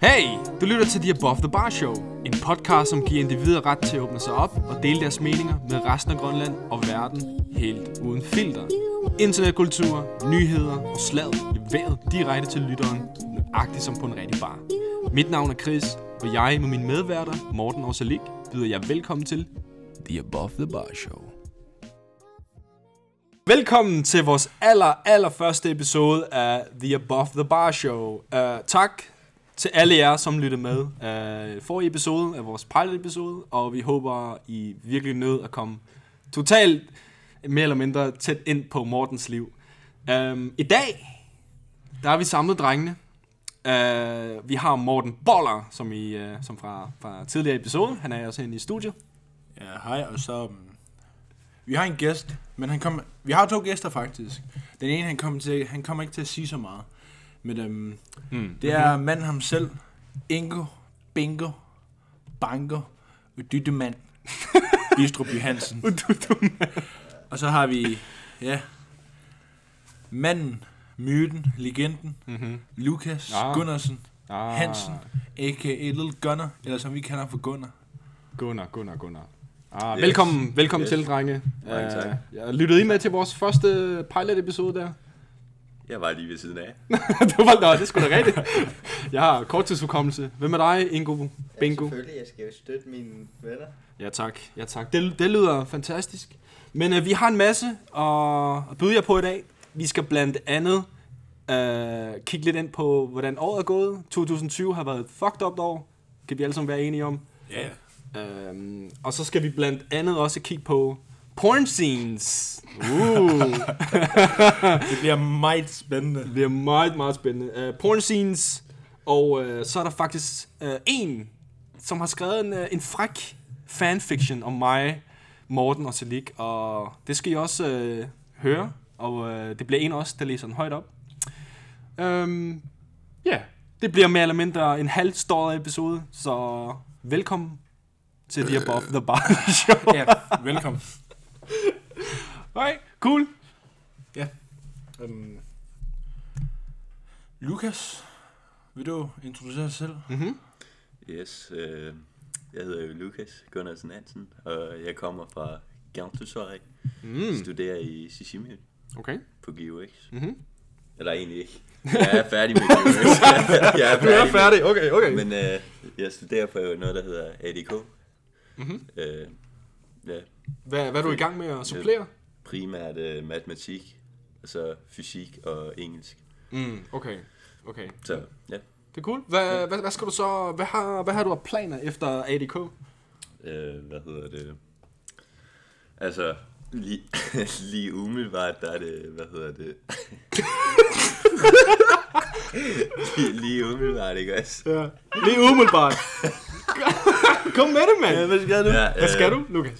Hey, du lytter til The Above the Bar Show. En podcast, som giver individer ret til at åbne sig op og dele deres meninger med resten af Grønland og verden helt uden filter. Internetkultur, nyheder og slag leveret direkte til lytteren, nøjagtigt som på en rigtig bar. Mit navn er Chris, og jeg med mine medværter, Morten og Salik, byder jer velkommen til The Above the Bar Show. Velkommen til vores aller, aller første episode af The Above the Bar Show. Uh, tak til alle jer, som lyttede med uh, for episode af vores pilot episode, og vi håber, I virkelig nød at komme totalt mere eller mindre tæt ind på Mortens liv. Um, I dag, der er vi samlet drengene. Uh, vi har Morten Boller, som, I, uh, som fra, fra tidligere episode. Han er også inde i studiet. Ja, hej, og så... Um, vi har en gæst, men han kom, vi har to gæster faktisk. Den ene, han kommer, til, han kommer ikke til at sige så meget. Men um, Mm. det er manden ham selv, Ingo, Bingo, Bango, Dyttemand, Bistrup Johansen. Og så har vi, ja, manden, myten, legenden, Mm-hmm. Lukas Ah. Gunnarsen, Ah. Hansen, a.k.a. Little Gunner, eller som vi kalder for Gunnar. Gunnar, Gunnar, Gunnar. Ah, Yes. Velkommen, velkommen Yes. til, drenge. Mange tak. Uh, jeg lyttede I med til vores første pilot-episode der? Jeg var lige ved siden af. det var nå, det er sgu da rigtigt. Jeg har korttidsudkommelse. Hvem er dig, Ingo? Bingo? Ja, selvfølgelig. Jeg skal jo støtte mine venner. Ja, tak. Ja, tak. Det, det lyder fantastisk. Men uh, vi har en masse at, at byde jer på i dag. Vi skal blandt andet uh, kigge lidt ind på, hvordan året er gået. 2020 har været et fucked up år. Kan vi alle sammen være enige om. Ja. Um, og så skal vi blandt andet også kigge på porn scenes. Uh. Det bliver meget spændende. Det bliver meget, meget spændende. Uh, porn scenes, og uh, så er der faktisk uh, en, som har skrevet en, uh, en fræk fanfiction om mig, Morten og Salik, og det skal I også uh, høre, og uh, det bliver en også, der læser den højt op. Um, ja, yeah. det bliver mere eller mindre en halv stor episode, så velkommen til The Above the Bar Show. Ja, velkommen. Okay, cool. Um, Lukas, vil du introducere dig selv? Mm-hmm. Yes, øh, jeg hedder jo Lukas Gunnarsen Hansen, og jeg kommer fra Gantusvej. Mm. Studerer i Sisimiut Okay. på GUX. Mm-hmm. Eller egentlig ikke. Jeg er færdig med GUX. jeg er Du er med- færdig, okay, okay. Men øh, jeg studerer på noget, der hedder ADK. Mm-hmm. Øh, ja, Hvad, hvad er du i gang med at supplere? primært øh, matematik, og så fysik og engelsk. Mm, okay. Okay. Så ja, Det er cool. Hvad, hvad, hvad skal du så... Hvad har, hvad har du af planer efter ADK? øh, hvad hedder det? Altså, lige, lige umiddelbart, der er det, hvad hedder det? lige, lige umiddelbart, ikke også? Ja. Lige umiddelbart. Kom med det, mand. hvad skal du? Ja, Hvad skal du, Lukas?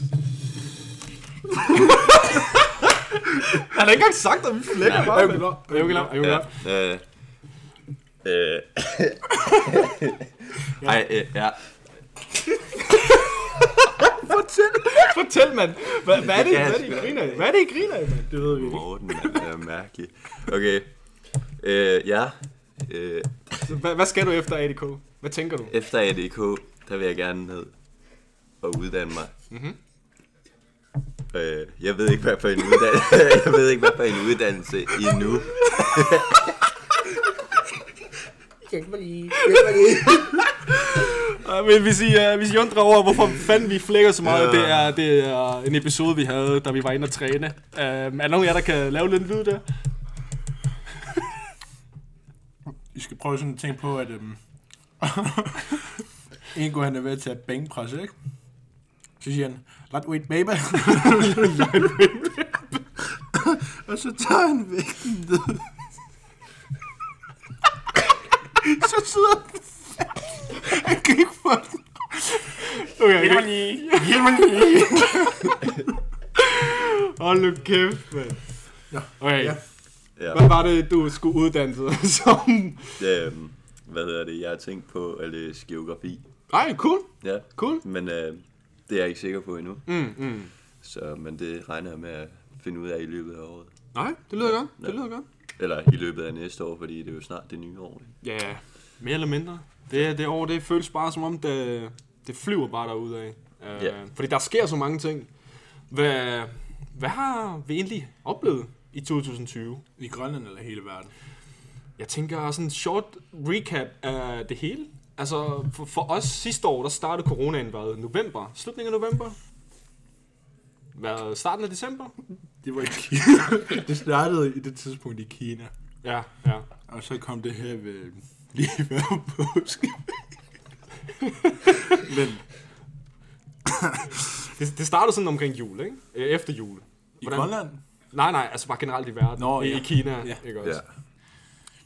Han har ikke engang sagt, at vi flækker bare. Er du klar? Er du klar? Er du Ja, klar? øh, øh, Ej, øh, ja. Fortæl, fortæl, mand. Hvad, hvad er det, Det hvad er det, I griner af? Hvad er det, I griner af, mand? Det ved vi ikke. Morten, man er mærkelig. Okay. Øh, ja. Øh, Hvad, hvad skal du efter ADK? Hvad tænker du? efter ADK, der vil jeg gerne ned og uddanne mig. Mhm. Øh, jeg ved ikke, hvad for en uddannelse, jeg ved ikke, hvad for en uddannelse endnu. Hjælp mig lige. Hjælp mig lige. Uh, men hvis I, uh, hvis I undrer over, hvorfor fanden vi flækker så meget, Ja. det, er, det er en episode, vi havde, da vi var inde og træne. Uh, er der nogen af jer, der kan lave lidt lyd der? Vi skal prøve sådan at tænke på, at um, Ingo han er ved at tage bænkpres, ikke? Så siger han, lightweight baby. og så tager han vægten ned. så sidder han. Han kan ikke få den. Okay, Hjælp mig lige. Hjælp mig lige. Hold nu kæft, mand. Ja. Okay, Ja. Ja. hvad var det, du skulle uddanne dig som? Øhm, hvad hedder det? Jeg har tænkt på at læse geografi. Ej, cool, Ja, cool. men øh, det er jeg ikke sikker på endnu. Mm, mm. Så, men det regner jeg med at finde ud af i løbet af året. Nej, det lyder godt, det Ja. lyder godt. Eller i løbet af næste år, fordi det er jo snart det nye år. Ikke? Ja, mere eller mindre. Det, det år, det føles bare som om, det, det flyver bare derudad. Uh, Ja. Fordi der sker så mange ting. Hvad, hvad har vi egentlig oplevet i 2020? I Grønland eller hele verden? Jeg tænker sådan en short recap af det hele. Altså, for, for os sidste år, der startede coronaen hvad? November? Slutningen af november? Hvad? Starten af december? Det var i Kina. det startede i det tidspunkt i Kina. Ja, ja. Og så kom det her ved lige før påske. Men Det, det startede sådan omkring jul, ikke? Efter jul. i Grønland? Nej, nej, altså bare generelt i verden. Nå, I, ja. I Kina, Ja. ikke også? Ja.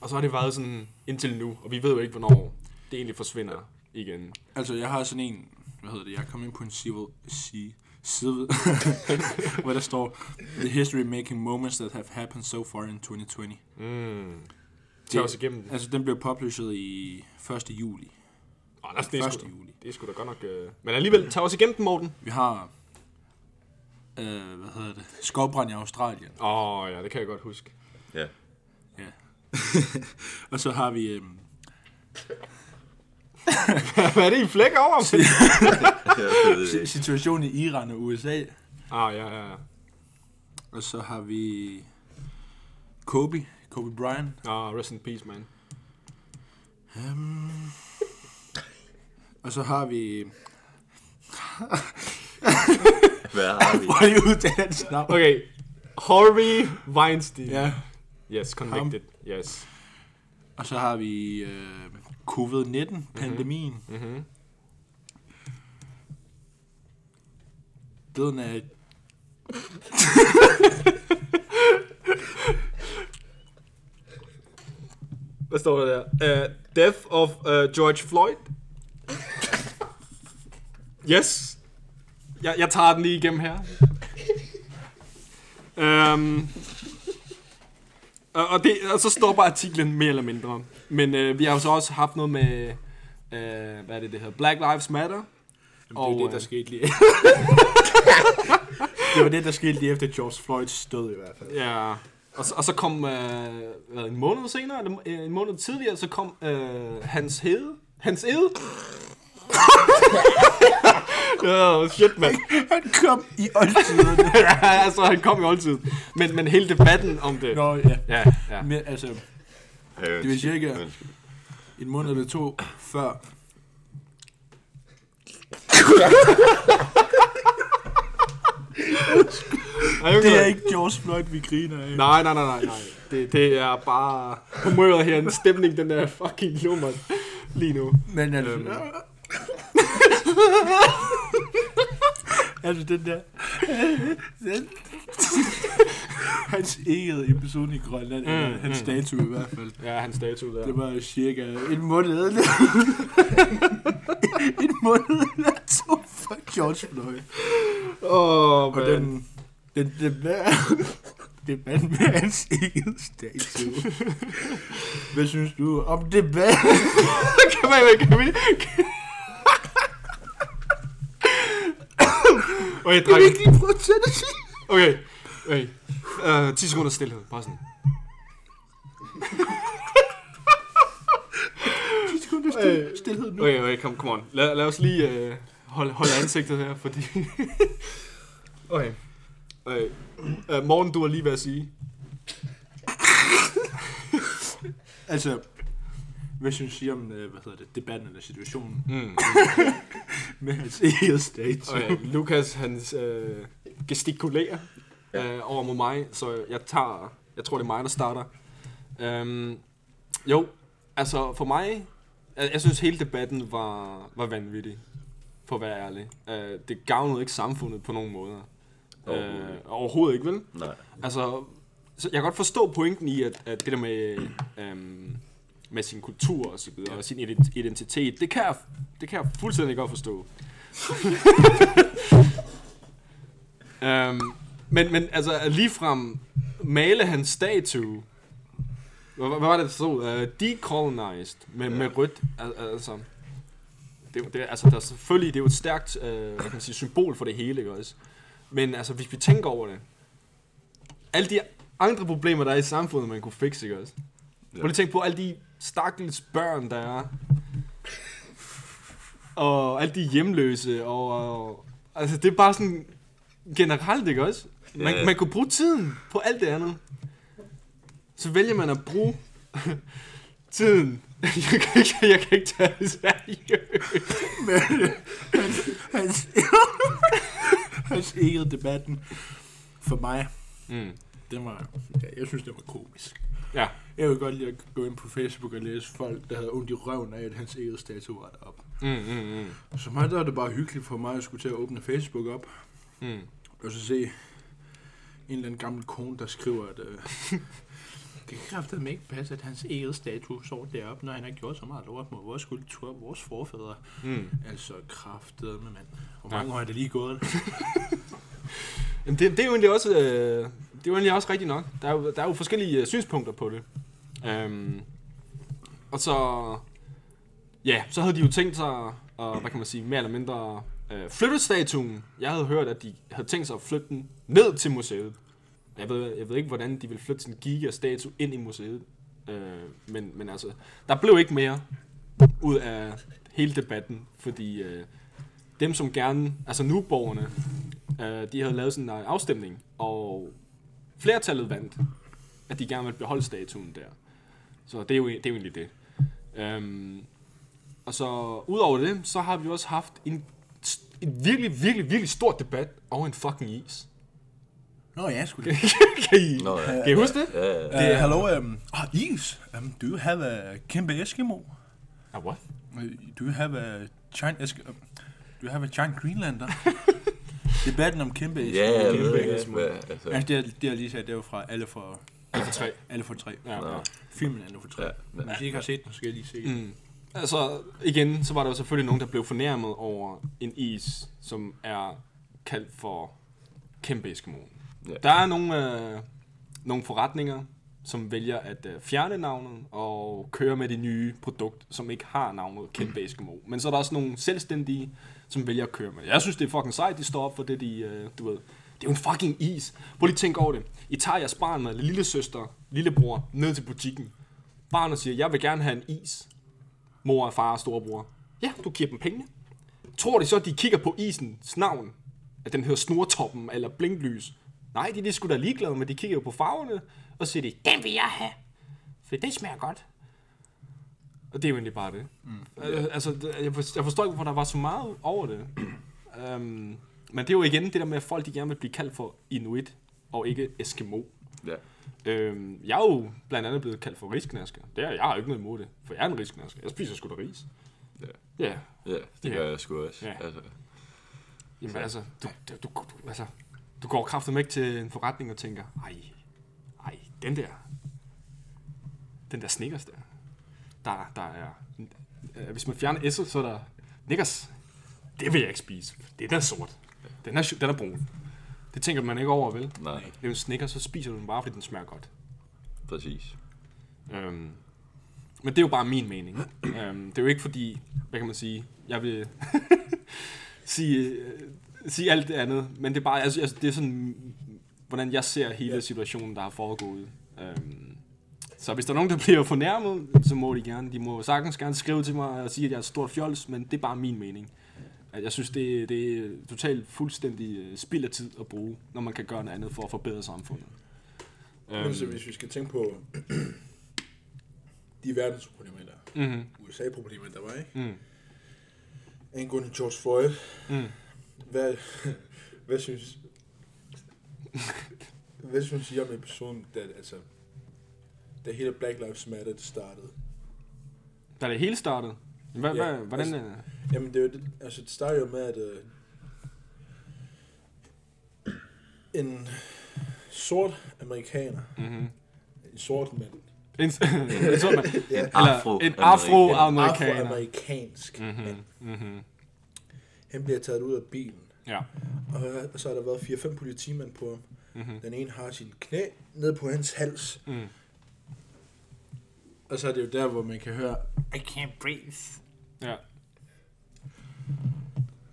Og så har det været sådan indtil nu, og vi ved jo ikke, hvornår det egentlig forsvinder igen. Altså, jeg har sådan en... Hvad hedder det? Jeg kom ind på en civil... Si, side, hvor der står The history making moments that have happened so far in 2020. Mm. Tag os igennem. Altså, den blev published i 1. juli. Oh, det, er 1. sgu, juli. det er sgu da godt nok... Uh... Men alligevel, tag os igennem den, Morten. Vi har... Øh, hvad hedder det? Skovbrand i Australien. Åh, oh, ja, det kan jeg godt huske. Ja. Ja. og så har vi... Øhm, Hvad er det, I flækker over? Situationen i Iran og USA. ah, ja, ja, ja. Og så har vi... Kobe. Kobe Bryant. Ah, rest in peace, man. Um, og så har vi... Hvad har vi? Hvor er det navn? Okay. Harvey Weinstein. Ja. Yes, convicted. Yes. Og så har vi øh, covid-19, pandemien. Mhm. Døden af... Hvad står der der? Uh, death of uh, George Floyd. Yes. Jeg, jeg tager den lige igennem her. Um, og, og, det, og så står bare artiklen mere eller mindre. Men uh, vi har jo så også haft noget med, uh, hvad er det, det hedder? Black Lives Matter. Jamen, det Og, er det, øh, der skete lige... det var det, der skete lige efter George Floyds død i hvert fald. Ja. Og så, og så kom, uh, hvad, en måned senere, eller øh, en måned tidligere, så kom uh, Hans Hede. Hans Ede. Ja, shit, mand. Han kom i oldtiderne. ja, altså, han kom i oldtid. Men, men hele debatten om det. Nå, ja. Ja, ja. Men, altså, Det vil cirka- en måned eller to før... Det er ikke George Floyd, vi griner af. Nej, nej, nej, nej, nej. Det, det er bare humøret her, en stemning, den der fucking lummer lige nu. Men altså... Øhm. altså, den der... den, hans egede episode i Grønland, mm, eller hans mm. statue i hvert fald. Ja, hans statue der. Det var cirka en måned eller... en måned eller to for George Floyd. Åh, Og den... Den debat... Debat med hans eget statue. Hvad synes du om debat? kan man, kan vi... Okay, Kan vi dreng. ikke lige prøve at det til? Okay, okay. Uh, 10 sekunder stillhed, bare sådan. 10 sekunder stil- stilhed nu. Okay, okay, kom, kom on. Lad, lad os lige uh, holde, holde ansigtet her, fordi... okay. okay. Uh, Morten, du har lige ved at sige. Altså, hvad synes I om, øh, hvad hedder det, debatten eller situationen Mm. med hans eget statue? Okay, Lukas, han øh, gestikulerer øh, over mod mig, så jeg tager, jeg tror det er mig, der starter. Øhm, jo, altså for mig, jeg, jeg synes hele debatten var, var vanvittig, for at være ærlig. Øh, det gavnede ikke samfundet på nogen måder. Overhovedet Øh, ikke. overhovedet ikke, vel? Nej. Altså, så jeg kan godt forstå pointen i, at, at det der med, øhm, med sin kultur og så videre, og sin ident- identitet, det kan jeg, det kan jeg fuldstændig godt forstå. øhm, men, men altså, ligefrem male hans statue, hvad, hvad var det, der stod? Uh, decolonized, med, ja. med rødt, al- altså... Det, det, altså, der er selvfølgelig, det er jo et stærkt hvad kan man sige, symbol for det hele, ikke også? Men altså, hvis vi tænker over det, alle de andre problemer, der er i samfundet, man kunne fikse, ikke også? Ja. Prøv lige at tænke på alle de stakkels børn, der er. Og alle de hjemløse, og, og altså det er bare sådan generelt, ikke også? Man, Ja. man kunne bruge tiden på alt det andet. Så vælger man at bruge tiden. Jeg kan ikke, jeg kan ikke tage det seriøst. Hans, hans ikke debatten for mig, Mm. den var, ja, jeg synes, det var komisk. Ja. Jeg vil godt lide at gå ind på Facebook og læse folk, der havde ondt i røven af, at hans eget statue var deroppe. Mm, mm, mm. Så mig, der er det bare hyggeligt for mig at skulle til at åbne Facebook op, Mm. og så se en eller anden gammel kone, der skriver, at øh, det kan kraftedeme ikke passe, at hans eget statue står deroppe, når han har gjort så meget lort mod vores kultur, vores forfædre. Mm. Altså kraftedeme, mand. Hvor mange år er det lige gået? Jamen det, det er jo egentlig også, øh, det er jo egentlig også rigtigt nok. Der er jo, der er jo forskellige øh, synspunkter på det. Øhm, og så, ja, så havde de jo tænkt sig, at, hvad kan man sige, mere eller mindre øh, flytte statuen. Jeg havde hørt, at de havde tænkt sig at flytte den ned til museet. Jeg ved, jeg ved ikke, hvordan de vil flytte sin gigastatue ind i museet. Øh, men, men altså, der blev ikke mere ud af hele debatten, fordi øh, dem, som gerne, altså nuborgerne, øh, de havde lavet sådan en øh, afstemning, og flertallet vandt, at de gerne ville beholde statuen der. Så det er jo, det er jo egentlig det. Øhm, og så udover det, så har vi også haft en, en virkelig, virkelig, virkelig stor debat over en fucking is. Nå ja, sgu da. kan, I, Nå, ja. kan I huske det? Ja, ja. Det er, hello, um, oh, is. Um, do you have a kæmpe Eskimo? Ah, what? Uh, Do you have a giant Esk- uh, Do you have a giant Greenlander? Debatten om kæmpe. Ja, jeg Kæmpe ved ikke, hvad, altså, Altså, det, er, det er lige sagt, det var fra alle for, Alle for tre. alle for tre. Ja, ja. Filmen alle for tre. Ja, men- Hvis I ikke har set den, så skal jeg lige se den. Mm. Altså, igen, så var der jo selvfølgelig nogen, der blev fornærmet over en is, som er kaldt for kæmpe Eskimo. Ja. Der er nogle, øh, nogle forretninger, som vælger at øh, fjerne navnet og køre med det nye produkt, som ikke har navnet kæmpe Eskimo. Men så er der også nogle selvstændige, som vælger at køre med. Jeg synes, det er fucking sejt, de står op for det, de, øh, du ved. Det er jo en fucking is. Prøv lige at tænke over det. I tager jeres barn med lille søster, lillebror, ned til butikken. Barnet siger, jeg vil gerne have en is mor og far og storebror. Ja, du giver dem penge. Tror de så, at de kigger på isens navn? At den hedder Snortoppen eller Blinklys? Nej, de er sgu da ligeglade, men de kigger jo på farverne, og siger de, den vil jeg have. For det smager godt. Og det er jo egentlig bare det. Mm. Altså, det- jeg forstår, jeg forstår ikke, hvorfor der var så meget over det. um, men det er jo igen det der med, at folk de gerne vil blive kaldt for Inuit, og ikke Eskimo. ja. Øhm, jeg er jo blandt andet blevet kaldt for risknasker. Det er, jeg har jo ikke noget imod det, for jeg er en risknasker. Jeg spiser sgu da ris. Ja. Ja. Ja, det Ja. gør jeg sgu også. Ja. Altså, Jamen altså, du, du, du, du, altså, du går kraftigt ikke til en forretning og tænker, ej, ej, den der, den der Snickers der, der, der er, øh, hvis man fjerner S'et, så er der Snickers. Det vil jeg ikke spise. Det er sort. Den er, den er brun. Det tænker man ikke over, vel? nej, Det er jo en Snickers, så spiser du den bare, fordi den smager godt. præcis. Øhm, men det er jo bare min mening. øhm, det er jo ikke fordi, hvad kan man sige, jeg vil sige, øh, sige alt det andet, men det er bare, altså, altså, det er sådan, hvordan jeg ser hele situationen, der har foregået. Øhm, så hvis der er nogen, der bliver fornærmet, så må de gerne, de må sagtens gerne skrive til mig og sige, at jeg er et stort fjols, men det er bare min mening. At jeg synes, det, det er totalt fuldstændig øh, spild af tid at bruge, når man kan gøre noget andet for at forbedre samfundet. Men så hvis vi skal tænke på de verdensproblemer, der mm-hmm. USA-problemer, der var, ikke? Mm. Angående George Floyd. Mm. Hvad, hvad synes... hvad synes I om episoden, da, altså, da hele Black Lives Matter det startede? Da det hele startede? Hvad, Ja, hvad, hvordan... altså- øh, Jamen, det, er jo det, altså, det startede jo med, at øh, en sort amerikaner, mm-hmm. en sort mand, En, en, sådan, man, Ja. eller Afro- en en afroamerikaner. afroamerikansk mm-hmm. mand, Mm-hmm. Mm-hmm. han bliver taget ud af bilen, Ja. og, og så har der været 4-5 politimænd på ham. Mm-hmm. Den ene har sin knæ ned på hans hals, Mm. Og så er det jo der, hvor man kan høre, I can't breathe. Ja.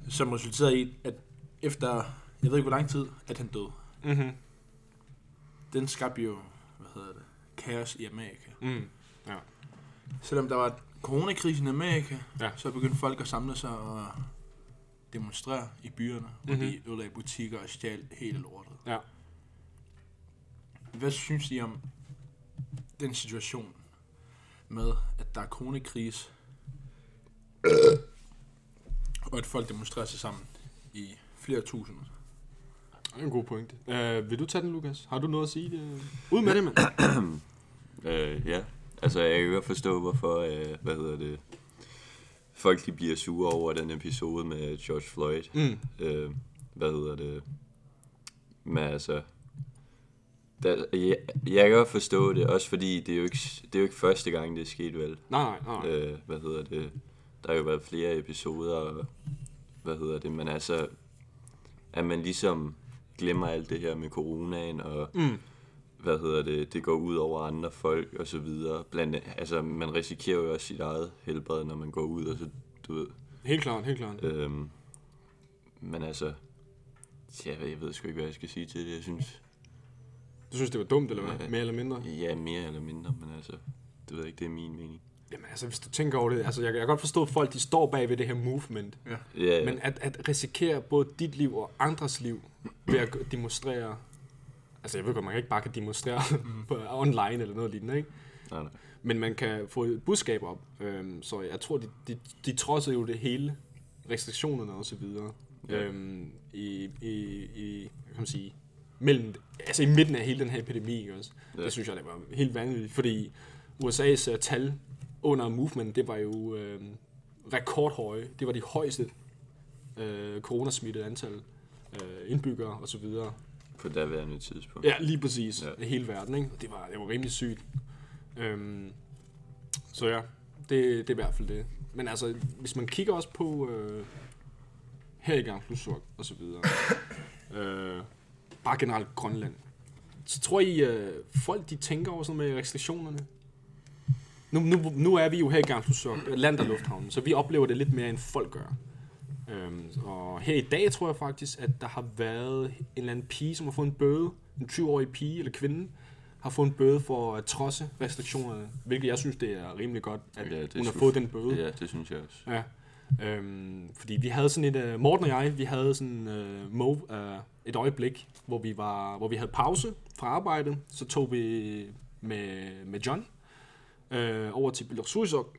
Som resulterede i, at efter, jeg ved ikke hvor lang tid, at han døde. Mm-hmm. den skabte jo, hvad hedder det, kaos i Amerika. Mm. Selvom der var coronakrisen i Amerika, Ja. så begyndte folk at samle sig og demonstrere i byerne, hvor Mhm. de ødelagde butikker og stjal hele lortet. Ja. Hvad synes I om den situation med, at der er coronakrise, og at folk demonstrerer sig sammen i flere tusinder? Det er en god point. Uh, vil du tage den, Lukas? Har du noget at sige? Det? Ud med det, mand. Øh, ja, altså jeg kan godt forstå, hvorfor, øh, hvad hedder det, folk de bliver sure over den episode med George Floyd. Mm. Øh, hvad hedder det? Men altså, der, jeg, jeg kan godt forstå det, også fordi det er jo ikke, det er jo ikke første gang, det er sket vel. Nej, nej, nej. Øh, hvad hedder det? Der har jo været flere episoder, og, hvad hedder det, men altså, at man ligesom glemmer alt det her med coronaen, og Mm. hvad hedder det, det går ud over andre folk og så videre. Blandt, altså, man risikerer jo også sit eget helbred, når man går ud, og så, du ved, Helt klart, helt klart. øhm, men altså, ja, jeg ved sgu ikke, hvad jeg skal sige til det. Jeg synes, Du synes, det var dumt, eller hvad? Ja. Mere eller mindre? ja, mere eller mindre, men altså, det ved jeg ikke, det er min mening. Jamen altså, hvis du tænker over det, altså jeg, jeg kan godt forstå, at folk de står bag ved det her movement. Ja, ja. Men at, at risikere både dit liv og andres liv ved at demonstrere... Altså jeg ved godt, man kan ikke bare kan demonstrere på online eller noget lignende, ikke? nej, nej. Men man kan få et budskab op. Øhm, så jeg tror, de, de, de trodsede jo det hele. Restriktionerne og så videre. Ja. Øhm, i, i, i, kan man sige, mellem, altså i midten af hele den her epidemi, ikke også? Ja. Det synes jeg, det var helt vanvittigt, fordi USA's uh, tal under movement, det var jo øh, rekordhøje. Det var de højeste øh, coronasmittede antal øh, indbyggere videre. På daværende tidspunkt. Ja, lige præcis. Ja. Hele verden, ikke? Det var, det var rimelig sygt. Øhm, så ja, det, det er i hvert fald det. Men altså, hvis man kigger også på øh, her i gang, Flusuk og så videre, øh, bare generelt Grønland, så tror I, øh, folk de tænker over sådan med restriktionerne? Nu, nu, nu er vi jo her i gang, Flusuk, land og lufthavnen, så vi oplever det lidt mere, end folk gør. Øhm, og her i dag tror jeg faktisk, at der har været en eller anden pige, som har fået en bøde. En 20-årig pige eller kvinde har fået en bøde for at trodse restriktionerne. Hvilket jeg synes, det er rimelig godt, at Ja, hun har fået den bøde. Ja, det synes jeg også. Ja. Øhm, fordi vi havde sådan et, uh, Morten og jeg, vi havde sådan uh, mo, uh, et øjeblik, hvor vi, var, hvor vi havde pause fra arbejdet. Så tog vi med, med John uh, over til Biloksuisok,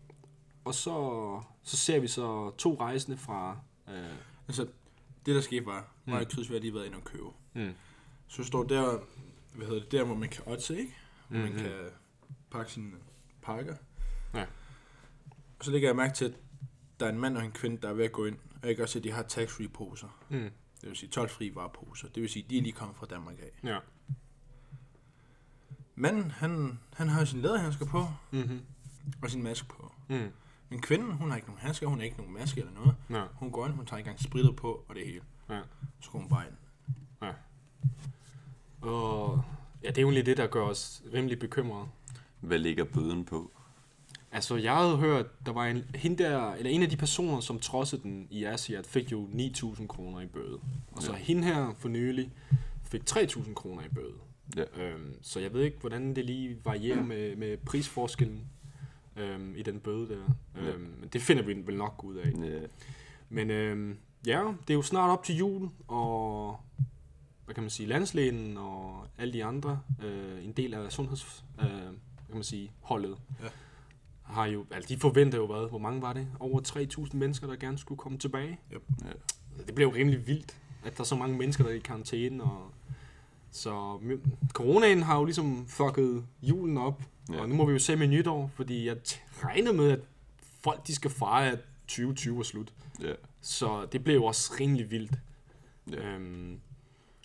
og så, så ser vi så to rejsende fra... Uh, Altså, det der skete var, mig og Chris, vi har lige været inde og købe. Mm. Så står der, hvad hedder det, der hvor man kan otte, ikke? Hvor man Mhm. kan pakke sine pakker. Ja. Og så lægger jeg mærke til, at der er en mand og en kvinde, der er ved at gå ind. Og jeg kan også se, at de har tax-free poser. mm, Det vil sige 12-fri vareposer. Det vil sige, at de er lige kommet fra Danmark af. ja. Manden, han, han har sin læderhandsker på, Mm-hmm. og sin maske på. Mm. Men kvinden, hun har ikke nogen handsker, hun har ikke nogen maske eller noget. Ja. Hun går ind, hun tager ikke engang spritet på, og det hele. Ja. Så går hun bare ind. Og ja, det er jo lige det, der gør os rimelig bekymrede. Hvad ligger bøden på? Altså, jeg havde hørt, der var en, hende der, eller en af de personer, som trodsede den i Asiat, fik jo 9.000 kroner i bøde. Og så Ja. hende her for nylig fik 3.000 kroner i bøde. Ja. Øhm, så jeg ved ikke, hvordan det lige varierer med, med prisforskellen øhm, i den bøde der. Ja. Øhm, det finder vi vel nok ud af. Ja, Men øhm, ja, det er jo snart op til jul, og hvad kan man sige, landslægen og alle de andre, øh, en del af sundheds, øh, hvad kan man sige, holdet, Ja. Har jo, altså de forventer jo hvad, hvor mange var det? Over 3.000 mennesker, der gerne skulle komme tilbage. Yep. Ja. Det blev jo rimelig vildt, at der er så mange mennesker, der er i karantæne, og så coronaen har jo ligesom fucket julen op, Ja. og nu må vi jo se med nytår, fordi jeg regner med, at folk de skal fejre, at 2020 er slut. ja. Så det blev jo også rimelig vildt. Ja. Øhm,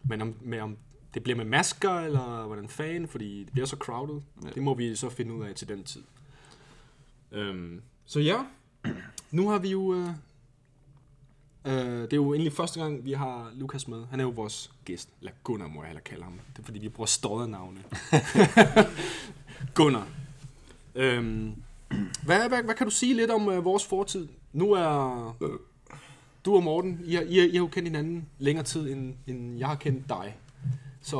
men om, med, om det bliver med masker, eller hvordan fanden, fordi det bliver så crowded, ja. det må vi så finde ud af til den tid. Øhm, så ja, nu har vi jo... Øh, øh, det er jo egentlig første gang, vi har Lukas med. Han er jo vores gæst. Eller Gunnar, må jeg heller kalde ham. Det er fordi, vi bruger stående navne. Gunnar. Øhm, hvad, hvad, hvad kan du sige lidt om øh, vores fortid? Nu er du og Morten, I har, I, har, I har jo kendt hinanden længere tid, end, end jeg har kendt dig. Så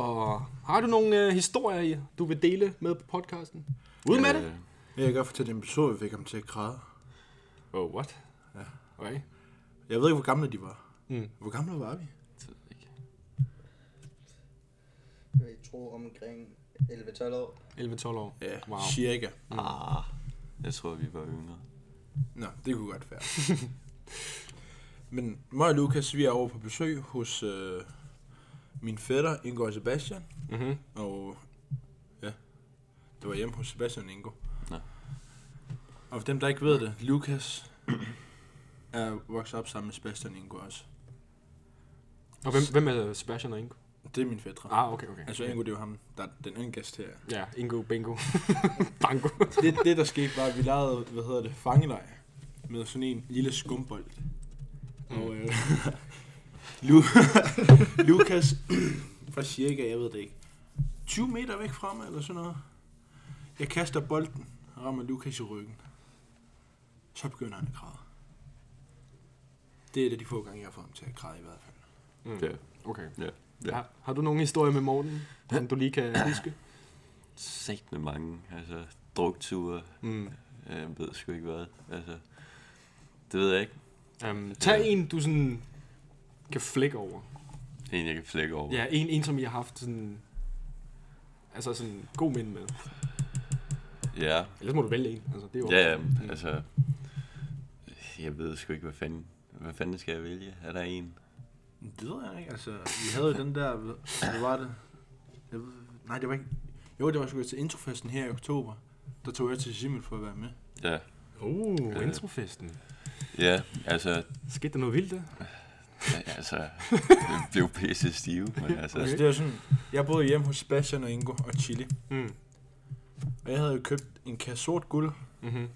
har du nogle øh, historier, du vil dele med på podcasten? Ud med det. Jeg kan godt fortælle en episode, vi fik ham til at græde. Oh, what? Ja. Okay. Jeg ved ikke, hvor gamle de var. Mm. Hvor gamle var vi? det ved jeg ikke. Jeg tror omkring 11-12 år. 11-12 år. Ja, Wow. cirka. Ah, jeg tror, vi var yngre. Nå, det kunne godt være. Men mig og Lukas, vi er over på besøg hos øh, min fætter, Ingo og Sebastian. Mm-hmm. Og ja, det var hjemme hos Sebastian og Ingo. Og for dem, der ikke ved det, Lukas er vokset op sammen med Sebastian Ingo også. Og hvem, hvem er Sebastian og Ingo? Det er min fætter. Ah, okay, okay. Altså Ingo, det er jo ham, der er den anden gæst her. Ja, Ingo, bingo, bango. Det, det der skete var, at vi lavede, hvad hedder det, fangelej. Med sådan en lille skumbold. Og øh, Lu Lukas fra cirka, jeg ved det ikke, 20 meter væk fra mig, eller sådan noget. Jeg kaster bolden og rammer Lukas i ryggen. Så begynder han at græde. Det er et af de få gange, jeg har fået ham til at græde i hvert fald. Mm. Ja, Okay. ja. ja. Har, har du nogle historier med Morten, som du lige kan huske? Sagt med mange. Altså, drukture. Mm. Jeg ved sgu ikke hvad. Altså, det ved jeg ikke. Um, tag en, du sådan kan flække over. En, jeg kan flække over. Ja, en, en som I har haft sådan... Altså sådan god minde med. Ja, Ellers må du vælge en. Altså, det er jo ja, ja Mm. altså... Jeg ved sgu ikke, hvad fanden, hvad fanden skal jeg vælge? Er der en? Det ved jeg ikke, altså. Vi havde jo den der, hvad var det? Jeg ved, nej, det var ikke... Jo, det var sgu til introfesten her i oktober. Der tog jeg til Simon for at være med. Ja, Uh, Ja. introfesten. ja altså, Skete der noget vildt der? ja, altså, jeg blev pisse stive, men altså, Okay. Altså, det var sådan, jeg boede hjemme hos Sebastian og Ingo og Chili. Mm. Og jeg havde jo købt en kasse sort guld. Mm-hmm.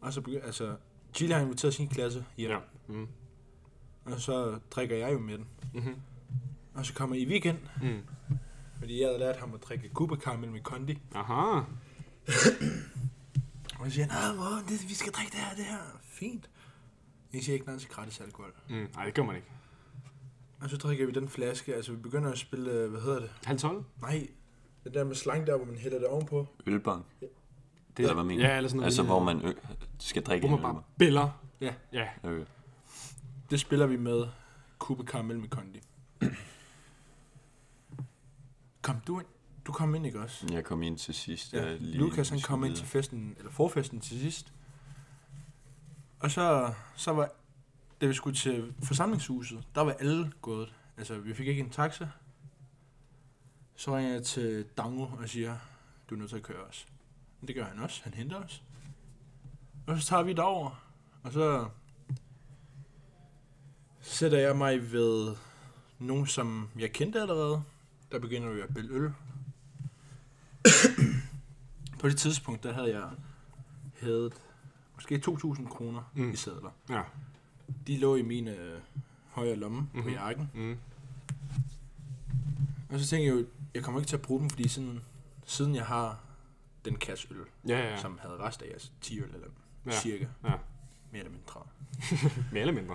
Og så begyndte, altså, Chili har inviteret sin klasse hjem. Ja. Mm. Og så drikker jeg jo med den. Mm-hmm. Og så kommer I weekend, Mm. fordi jeg havde lært ham at drikke Cuba Caramel med Kondi. Aha. Og jeg siger, nej, hvor, det, vi skal drikke det her, det her. Fint. Jeg siger ikke nej til gratis alkohol. Mm. Nej, det gør man ikke. Og så drikker vi den flaske, altså vi begynder at spille, øh, hvad hedder det? Halv tolv? Nej, det der med slang der, hvor man hælder det ovenpå. ølbong. Det Eller hvad mener? Ja, eller sådan noget. Altså, hvor man ø- skal drikke Hvor en man bare biller. Ja. Ja. Okay. Det spiller vi med Cuba Caramel med Kondi. Kom du ind. Du kom ind, ikke også? Jeg kom ind til sidst. Ja, jeg lige Lukas han skulle kom ind til festen, eller forfesten til sidst. Og så, så var, da vi skulle til forsamlingshuset, der var alle gået. Altså, vi fik ikke en taxa. Så ringer jeg til Dango og siger, du er nødt til at køre os. Men det gør han også. Han henter os. Og så tager vi derover. Og så sætter jeg mig ved nogen, som jeg kendte allerede. Der begynder vi at bælge øl. På det tidspunkt, der havde jeg hævet måske 2.000 kroner Mm. i sædler. Ja. De lå i min øh, højre lomme mm-hmm. på Mhm. jakken. Mm. Og så tænkte jeg jo, jeg kommer ikke til at bruge dem, fordi siden, siden jeg har den kasse øl, Ja, ja. ja. som havde rest af jeres 10 øl, eller Ja. cirka, Ja. mere eller mindre. Mere eller mindre.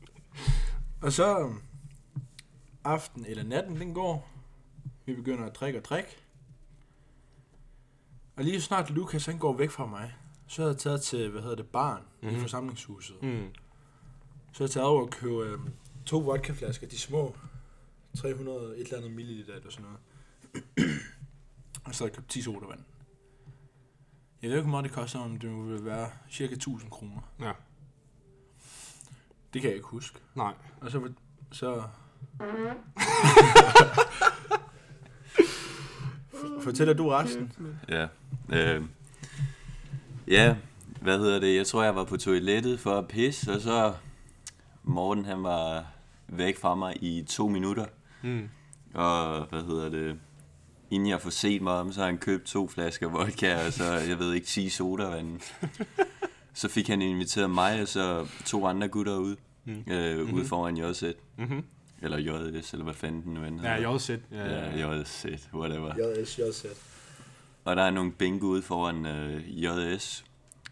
Og så øhm, aften eller natten, den går. Vi begynder at drikke og drikke. Og lige så snart Lukas han går væk fra mig, så havde jeg taget til, hvad hedder det, barn mm-hmm. Mhm. i forsamlingshuset. Mm. Så havde jeg taget over og købe øhm, to vodkaflasker, de små. 300 et eller andet milliliter eller sådan noget. og så havde jeg købt 10 sodavand. Jeg ved ikke, hvor meget det koster, om det vil være cirka 1000 kroner. Ja. Det kan jeg ikke huske. Nej. Og så... så Fortæller du resten? Ja. Øh, ja, hvad hedder det? Jeg tror, jeg var på toilettet for at pisse, og så Morten, han var væk fra mig i to minutter. Mm. Og hvad hedder det? Inden jeg får set mig om, så har han købt to flasker vodka, og så, jeg ved ikke, 10 sodavand. Så fik han inviteret mig og så to andre gutter ud. Mm. Øh, Mhm. ude foran JZ. Mm-hmm. Eller JS, eller hvad fanden den nu end Ja. JZ. Ja, ja, Ja, JZ, whatever. JS. Og der er nogle bingo ude foran øh, JS.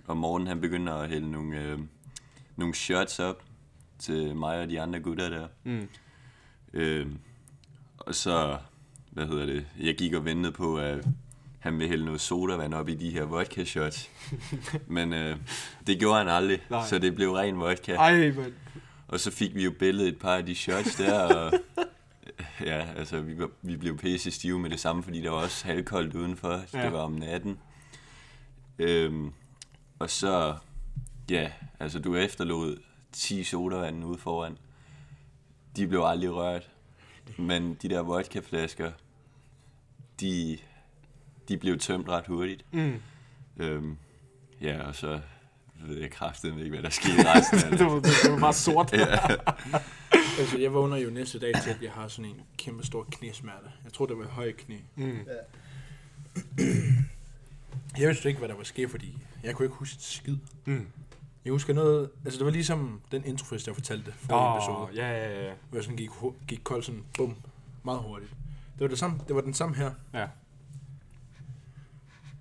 Og Morten han begynder at hælde nogle, øh, nogle shots op til mig og de andre gutter der. Mm. Øh, Og så, hvad hedder det, jeg gik og ventede på, at han ville hælde noget sodavand op i de her vodka shots. Men øh, det gjorde han aldrig, Nej. Så det blev ren vodka. Ej, mand. Og så fik vi jo billedet et par af de shots der, og ja, altså vi, var, vi blev pisse stive med det samme, fordi der var også halvkoldt udenfor. Ja. Det var om natten. Øhm, og så, ja, altså du efterlod 10 sodavand ude foran. De blev aldrig rørt. Men de der vodkaflasker, de, de blev tømt ret hurtigt. Mm. Øhm, ja, og så ved jeg kraftedeme ikke, hvad der skete resten af det, det. var, det var bare sort. Altså, jeg vågner jo næste dag til, at jeg har sådan en kæmpe stor knæsmerte. Jeg tror, det var høje knæ. Mm. Jeg vidste ikke, hvad der var sket, fordi jeg kunne ikke huske et skid. Mm. Jeg husker noget, altså det var ligesom den introfest, jeg fortalte for oh, episode. Åh, ja, ja, ja. Hvor jeg sådan gik, gik kold sådan, bum, meget hurtigt. Det var, det, samme, det var den samme her. Ja.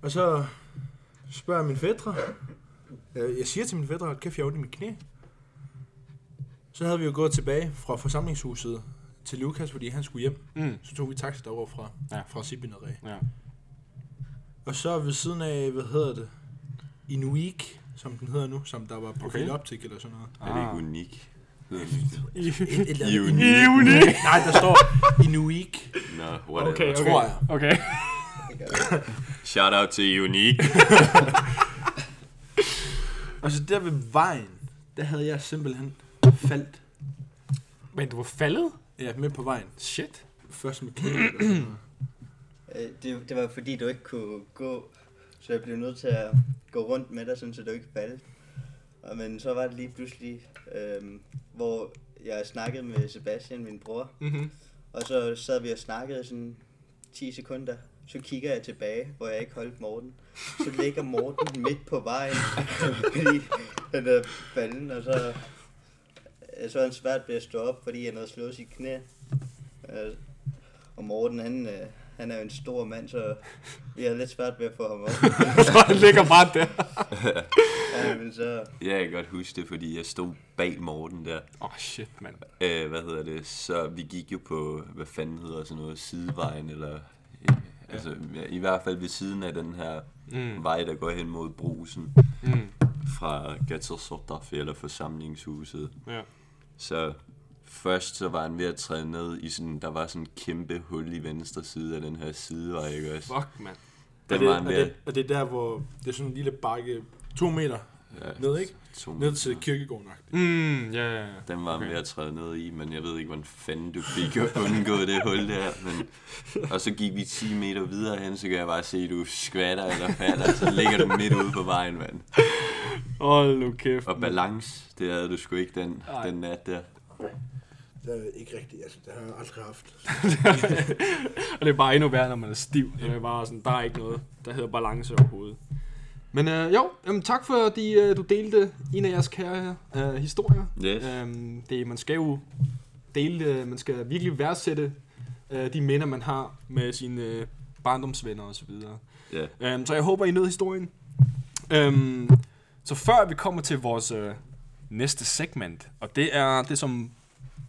Og så spørger jeg min fædre. Jeg jeg siger til min fædre, at kæft, jeg ondt i mit knæ. Så havde vi jo gået tilbage fra forsamlingshuset til Lukas, fordi han skulle hjem. Mm. Så tog vi taxa derovre fra, Ja. fra Sibinadræ. Ja. Og så ved siden af, hvad hedder det? Inuik, som den hedder nu, som der var profiloptik okay. eller sådan noget. Er det Ah. ikke unik? Hedder det Inuik. Nej, der står Inuik. Nå, whatever. Okay, okay. tror jeg. Okay. Shout out til Unik. Og så der ved vejen, der havde jeg simpelthen faldt. Men du var faldet? Ja, med på vejen. Shit. Først med knæ. eller sådan noget. Øh, Det, det var fordi, du ikke kunne gå, så jeg blev nødt til at gå rundt med dig, sådan, så du ikke faldt. Og, men så var det lige pludselig, øhm, hvor jeg snakkede med Sebastian, min bror, Mm-hmm. og så sad vi og snakkede sådan 10 sekunder. Så kigger jeg tilbage, hvor jeg ikke holdt Morten. Så ligger Morten midt på vejen, fordi han er falden, og så, så er han svært ved at stå op, fordi han havde slået sit knæ. Øh, Og Morten, han, øh, han er jo en stor mand, så vi har lidt svært ved at få ham op. Så han ligger bare der. Ja, men så, Ja, jeg kan godt huske det, fordi jeg stod bag Morten der. Åh, oh, shit, mand. Øh, hvad hedder det? Så vi gik jo på, hvad fanden hedder sådan noget, sidevejen, eller... Ja, altså, ja, i hvert fald ved siden af den her Mm. vej, der går hen mod brusen Mm. fra Gattersortafe, eller forsamlingshuset. Ja. Så først så var han ved at træde ned i sådan, der var sådan en kæmpe hul i venstre side af den her sidevej, ikke også? Fuck, mand. Og Den det, var han og, ved at... det, og det er der, hvor det er sådan en lille bakke, to meter Ja, ned, ikke? to Ned til kirkegården. Mm, ja, ja, ja. Den var han Okay. ved at træde ned i, men jeg ved ikke, hvordan fanden du fik undgået det hul der. Men... Og så gik vi 10 meter videre hen, så kan jeg bare se, at du skvatter eller falder, så ligger du midt ude på vejen, mand. Hold nu kæft. Og balance, det havde du sgu ikke den, Nej. den nat der. Det er ikke rigtigt, altså det har jeg aldrig haft. Og det er bare endnu værre, når man er stiv. Det er bare sådan, der er ikke noget, der hedder balance overhovedet. Men øh, jo, jamen, tak fordi øh, du delte en af jeres kære øh, historier. Yes. Øhm, det, man skal jo dele, øh, man skal virkelig værdsætte øh, de minder, man har med sine øh, barndomsvenner osv. Ja. Øhm, så jeg håber, I nød historien. Øhm, så før vi kommer til vores øh, næste segment, og det er det, som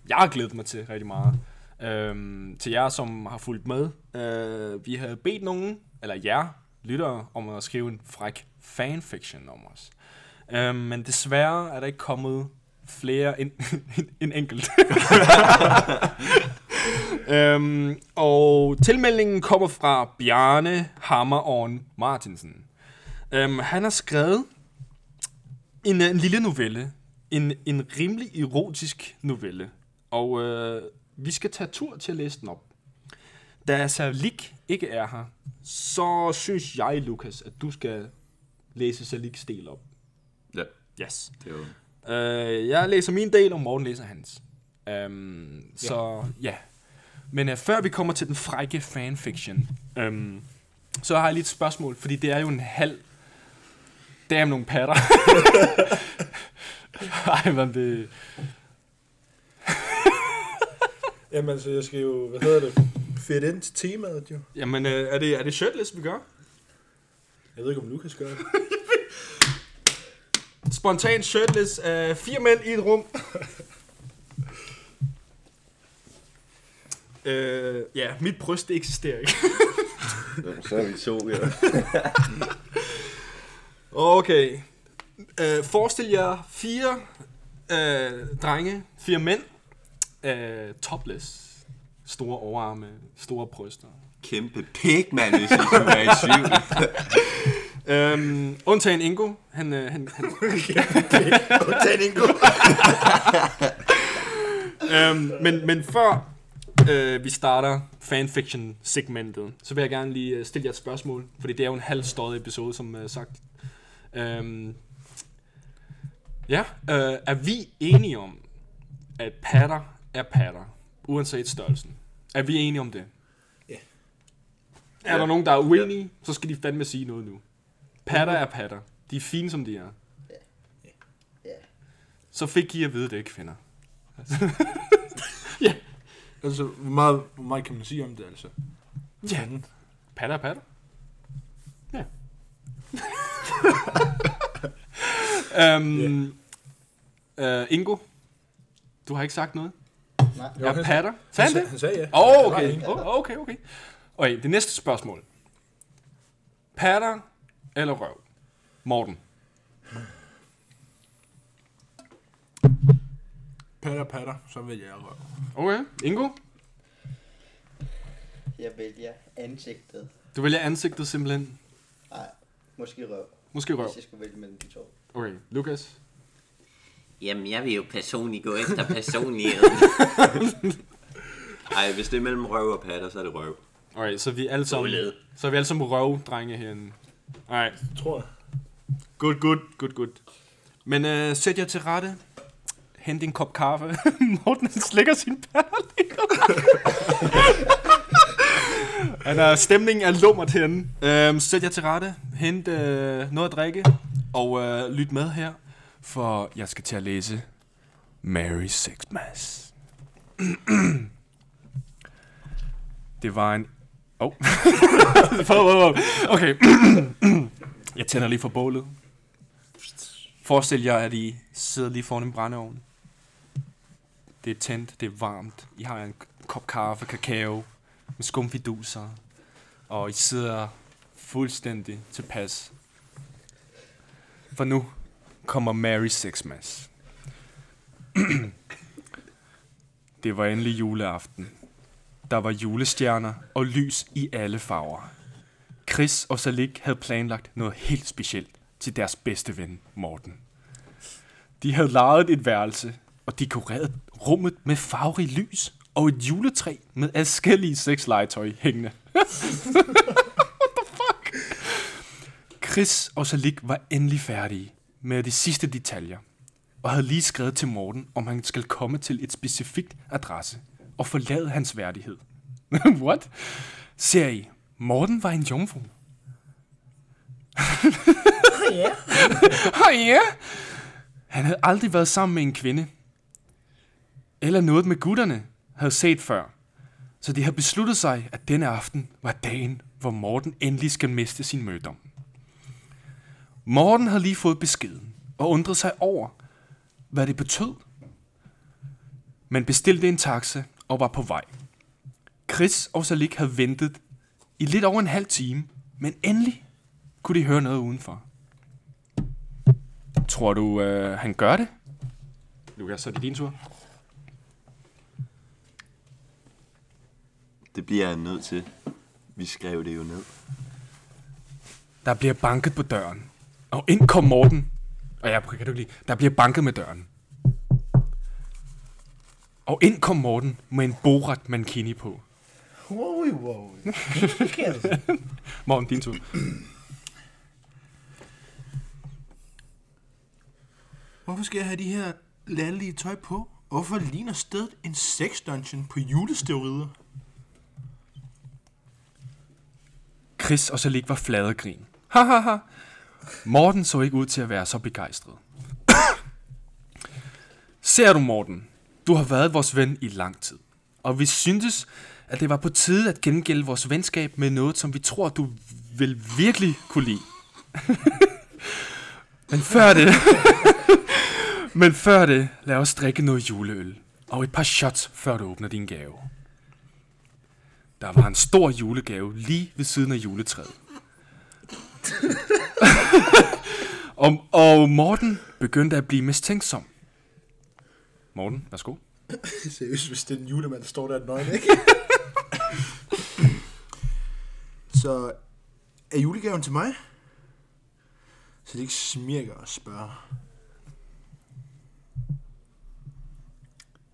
jeg har glædet mig til rigtig meget. Øhm, til jer, som har fulgt med. Øh, vi havde bedt nogen, eller jer lyttere, om at skrive en fræk fanfiction om os. Øhm, men desværre er der ikke kommet flere end en enkelt. øhm, og tilmeldingen kommer fra Bjarne Hammerovn Martinsen. Øhm, han har skrevet en, en lille novelle. En, en rimelig erotisk novelle. Og øh, vi skal tage tur til at læse den op. Da Salik ikke er her, så synes jeg, Lukas, at du skal læse Saliks del op. Ja, Yes. det var... Øh, jeg læser min del, og Morten læser hans. Um, så ja. Men uh, før vi kommer til den frække fanfiction, um, så har jeg lige et spørgsmål, fordi det er jo en halv... Det er nogle patter. Ej, men det... Jamen altså, jeg skal jo, hvad hedder det, fedt ind til temaet jo. Jamen, uh, er, det, er det shirtless, vi gør? Jeg ved ikke, om Lukas gør det. Spontan shirtless. Uh, fire mænd i et rum. Øh, ja, mit bryst det eksisterer ikke. Så er vi to, ja. Okay. Øh, forestil jer fire øh, drenge, fire mænd, øh, topless. Store overarme, store bryster. Kæmpe pik, mand, hvis I skulle være i tvivl. Øhm, undtagen Ingo. Han, øh, han, han, Tag en god. øhm, men, men før øh, vi starter fanfiction-segmentet, så vil jeg gerne lige øh, stille jer et spørgsmål, fordi det er jo en halv stået episode, som øh, sagt. Øhm, ja, øh, er vi enige om, at patter er patter, uanset størrelsen? Er vi enige om det? Ja. Er der Ja. nogen, der er uenige, så skal de fandme sige noget nu. Patter er patter. De er fine, som de er. Ja. Så fik I at vide det, kvinder. Altså, hvor meget, hvor meget kan man sige om det, altså? Ja. Patter er patter. Ja. um, uh, Ingo, du har ikke sagt noget? Nej. Jo, Jeg han- patter. Sagde han det? Han sagde ja. Åh, oh, okay. Oh, okay, okay. Okay, det næste spørgsmål. Patter eller røv? Morten. Patter, patter, så vil jeg røv. Okay. Ingo? Jeg vælger ansigtet. Du vælger ansigtet simpelthen. Nej, måske røv. Måske røv. Hvis jeg skulle vælge mellem de to. Okay, Lukas? Jamen, jeg vil jo personligt gå efter personlighed. Ej, hvis det er mellem røv og patter, så er det røv. Okay, så vi er alle sammen, så er vi alle sammen røvdrenge herinde. Alright. Tror jeg. Good, good, good, good. Men øh, sæt jer til rette. Hent en kop kaffe. Morten han slikker sin patter lige nu. Han er, stemningen er lummert herinde. Øhm, sæt jer til rette. Hent øh, noget at drikke. Og øh, lyt med her. For jeg skal til at læse Mary Sixmas. Det var en... Oh. okay. jeg tænder lige for bålet. Forestil jer, at I sidder lige foran en brændeovn. Det er tændt, det er varmt. I har en kop kaffe, kakao med skumfiduser. Og I sidder fuldstændig tilpas. For nu kommer Mary Sixmas. det var endelig juleaften. Der var julestjerner og lys i alle farver. Chris og Salik havde planlagt noget helt specielt til deres bedste ven, Morten. De havde lejet et værelse og dekoreret rummet med farverig lys og et juletræ med adskillige sexlegetøj hængende. What the fuck? Chris og Salik var endelig færdige med de sidste detaljer og havde lige skrevet til Morten, om han skal komme til et specifikt adresse og forlade hans værdighed. What? Ser I, Morten var en jomfru. Ja. Åh ja! Han havde aldrig været sammen med en kvinde. Eller noget med gutterne havde set før. Så de havde besluttet sig, at denne aften var dagen, hvor Morten endelig skal miste sin mødom. Morten havde lige fået beskeden og undrede sig over, hvad det betød. Men bestilte en taxa og var på vej. Chris og Salik havde ventet i lidt over en halv time, men endelig kunne de høre noget udenfor. Tror du, øh, han gør det? Lukas, så er det din tur. Det bliver jeg nødt til. Vi skrev det jo ned. Der bliver banket på døren. Og ind kom Morten. Og jeg kan du ikke lide. Der bliver banket med døren. Og ind kom Morten med en borat mankini på. Wow, wow. Morten, din tur. Hvorfor skal jeg have de her lallige tøj på? Hvorfor ligner stedet en sex dungeon på julesteroider? Chris og Salik var flade grin. Hahaha. Morten så ikke ud til at være så begejstret. Ser du, Morten? Du har været vores ven i lang tid. Og vi syntes, at det var på tide at gengælde vores venskab med noget, som vi tror, du vil virkelig kunne lide. Men før det... Men før det, lad os drikke noget juleøl. Og et par shots, før du åbner din gave. Der var en stor julegave lige ved siden af juletræet. og, og Morten begyndte at blive mistænksom. Morten, værsgo. Seriøst, hvis det er en julemand, der står der nøgen, ikke? Så er julegaven til mig? Så det ikke smirker og spørger.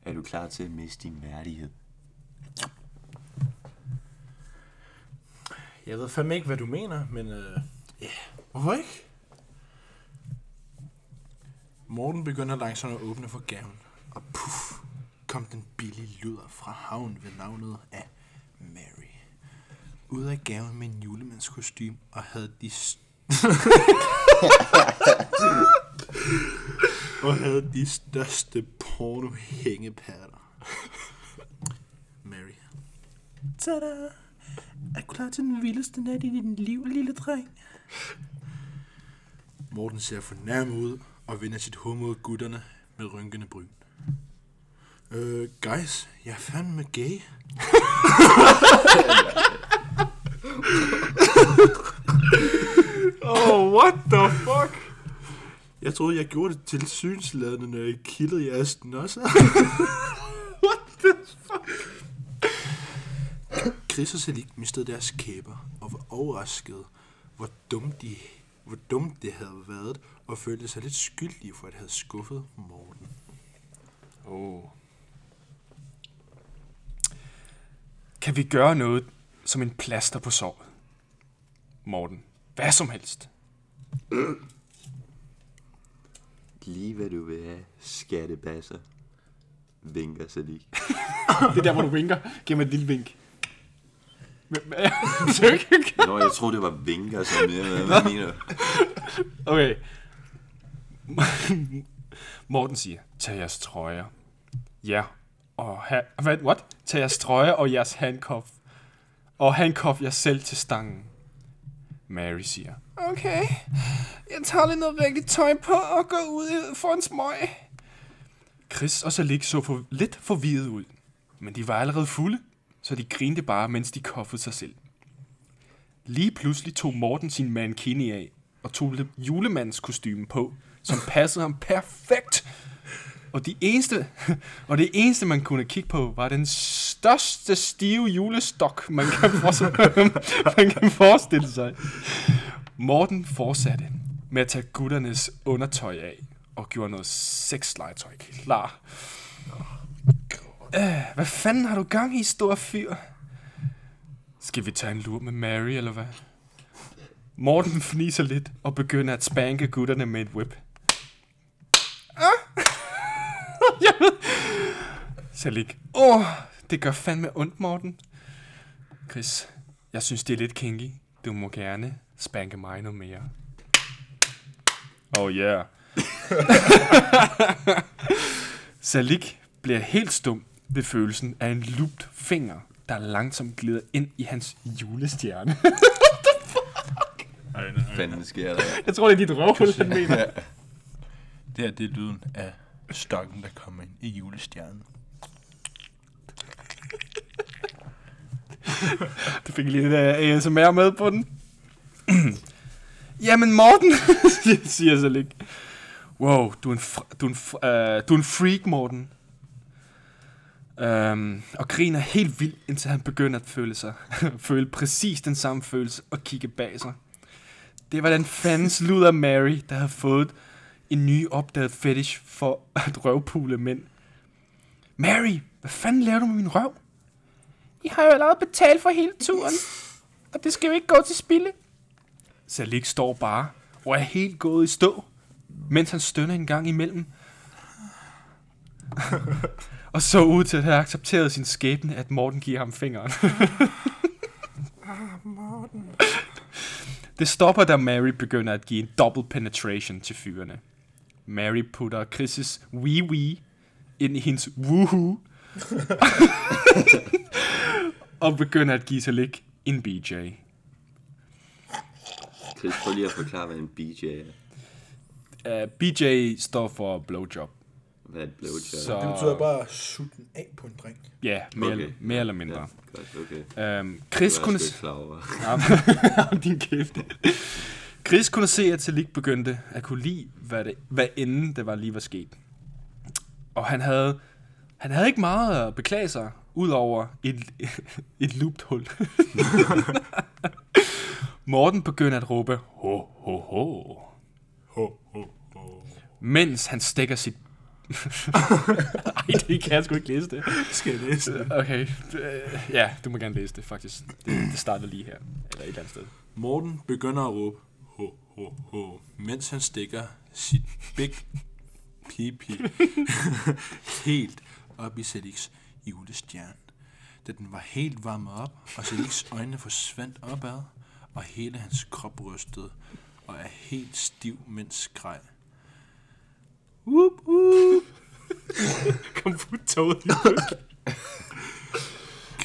Er du klar til at miste din værdighed? Jeg ved fandme ikke, hvad du mener, men øh, ja, hvorfor ikke? Morten begynder langsomt at åbne for gaven, og puff, kom den billige luder fra havn ved navnet af Mary. Ud af gaven med en julemandskostym, og havde de... st- og havde de største porno-hængepatter. Mary. Tada! Er du klar til den vildeste nat i dit liv, lille dreng? Morten ser fornærmet ud og vender sit hoved mod gutterne med rynkende bryn. Øh, guys, jeg er fandme gay. Oh, what the fuck? Jeg troede, jeg gjorde det til synsladende, når jeg kildede jeres nosser. What the fuck? Chris og Salik mistede deres kæber og var overrasket, hvor dumt, de, hvor dumt det havde været, og følte sig lidt skyldige for at have skuffet Morten. Oh. Kan vi gøre noget som en plaster på såret? Morten, hvad som helst. Lige hvad du vil have, skattebasser. Vinker så lige. Det er der, hvor du vinker. Giv mig et lille vink. Men- men- Tyk. Nå, jeg troede, det var vinker, som jeg hvad mener. Okay. Morten siger, tag jeres trøjer. Ja, og ha- hvad, what? Tag jeres trøjer og jeres handcuff. Og handcuff jer selv til stangen. Mary siger, okay, jeg tager lige noget rigtigt tøj på og går ud for en smøg. Chris og Salik så for, lidt forvirret ud, men de var allerede fulde, så de grinte bare, mens de koffede sig selv. Lige pludselig tog Morten sin mankini af og tog kostume på, som passede ham perfekt. Og, de eneste, og det eneste, man kunne kigge på, var den største stive julestok, man kan, man kan forestille sig. Morten fortsatte med at tage gutternes undertøj af og gjorde noget sexlegetøj klar. Øh, hvad fanden har du gang i, stor fyr? Skal vi tage en lur med Mary, eller hvad? Morten fniser lidt og begynder at spanke gutterne med et whip. Ah! Salik. Åh, oh, det gør fandme ondt, Morten. Chris, jeg synes, det er lidt kinky. Du må gerne spanke mig noget mere. Oh yeah. Salik bliver helt stum ved følelsen af en lupt finger, der langsomt glider ind i hans julestjerne. Hvad fanden sker der? Jeg tror, det er dit røvhul, han mener. Det her, det er lyden af stokken, der kommer ind i julestjernen. Du fik lige lidt af ASMR med på den. Jamen Morten, siger så lidt. Wow, du er en, fr- du er en, fr- uh, du er en freak, Morten. Øhm, og griner helt vildt, indtil han begynder at føle sig. føle præcis den samme følelse og kigge bag sig. Det var den fandens luder Mary, der havde fået en ny opdaget fetish for at røvpule mænd. Mary, hvad fanden laver du med min røv? I har jo allerede betalt for hele turen, og det skal jo ikke gå til spilde. Salik står bare og er helt gået i stå, mens han stønner en gang imellem. og så ud til at have accepteret sin skæbne, at Morten giver ham fingeren. det stopper, da Mary begynder at give en double penetration til fyrene. Mary putter Chris' wee wee ind i hendes woohoo, og begynder at give sig lig en BJ. Chris, prøv lige at forklare, hvad en BJ er. Uh, BJ står for blowjob. Hvad et blowjob? Så, Det betyder bare at sutte den af på en dreng. Ja, mere, Okay. mere eller mindre. Ja, godt, okay. Øhm, Chris kunne... over. Ja, din kæft. Chris kunne se, at Talik begyndte at kunne lide, hvad, det, hvad inden det var lige var sket. Og han havde, han havde ikke meget at beklage sig, udover et, et loopt hul. Morten begyndte at råbe, ho, ho, ho. Ho, ho, ho. Mens han stikker sit... Ej, det kan jeg sgu ikke læse det. Skal jeg læse det? Okay, øh, ja, du må gerne læse det, faktisk. Det, det starter lige her, eller et eller andet sted. Morten begynder at råbe, ho, ho, ho, mens han stikker sit big pipi helt op i Seliks julestjerne. Da den var helt varmet op, og Seliks øjne forsvandt opad, og hele hans krop rystede, og er helt stiv, mens skreg. Whoop, whoop. Kom på toget.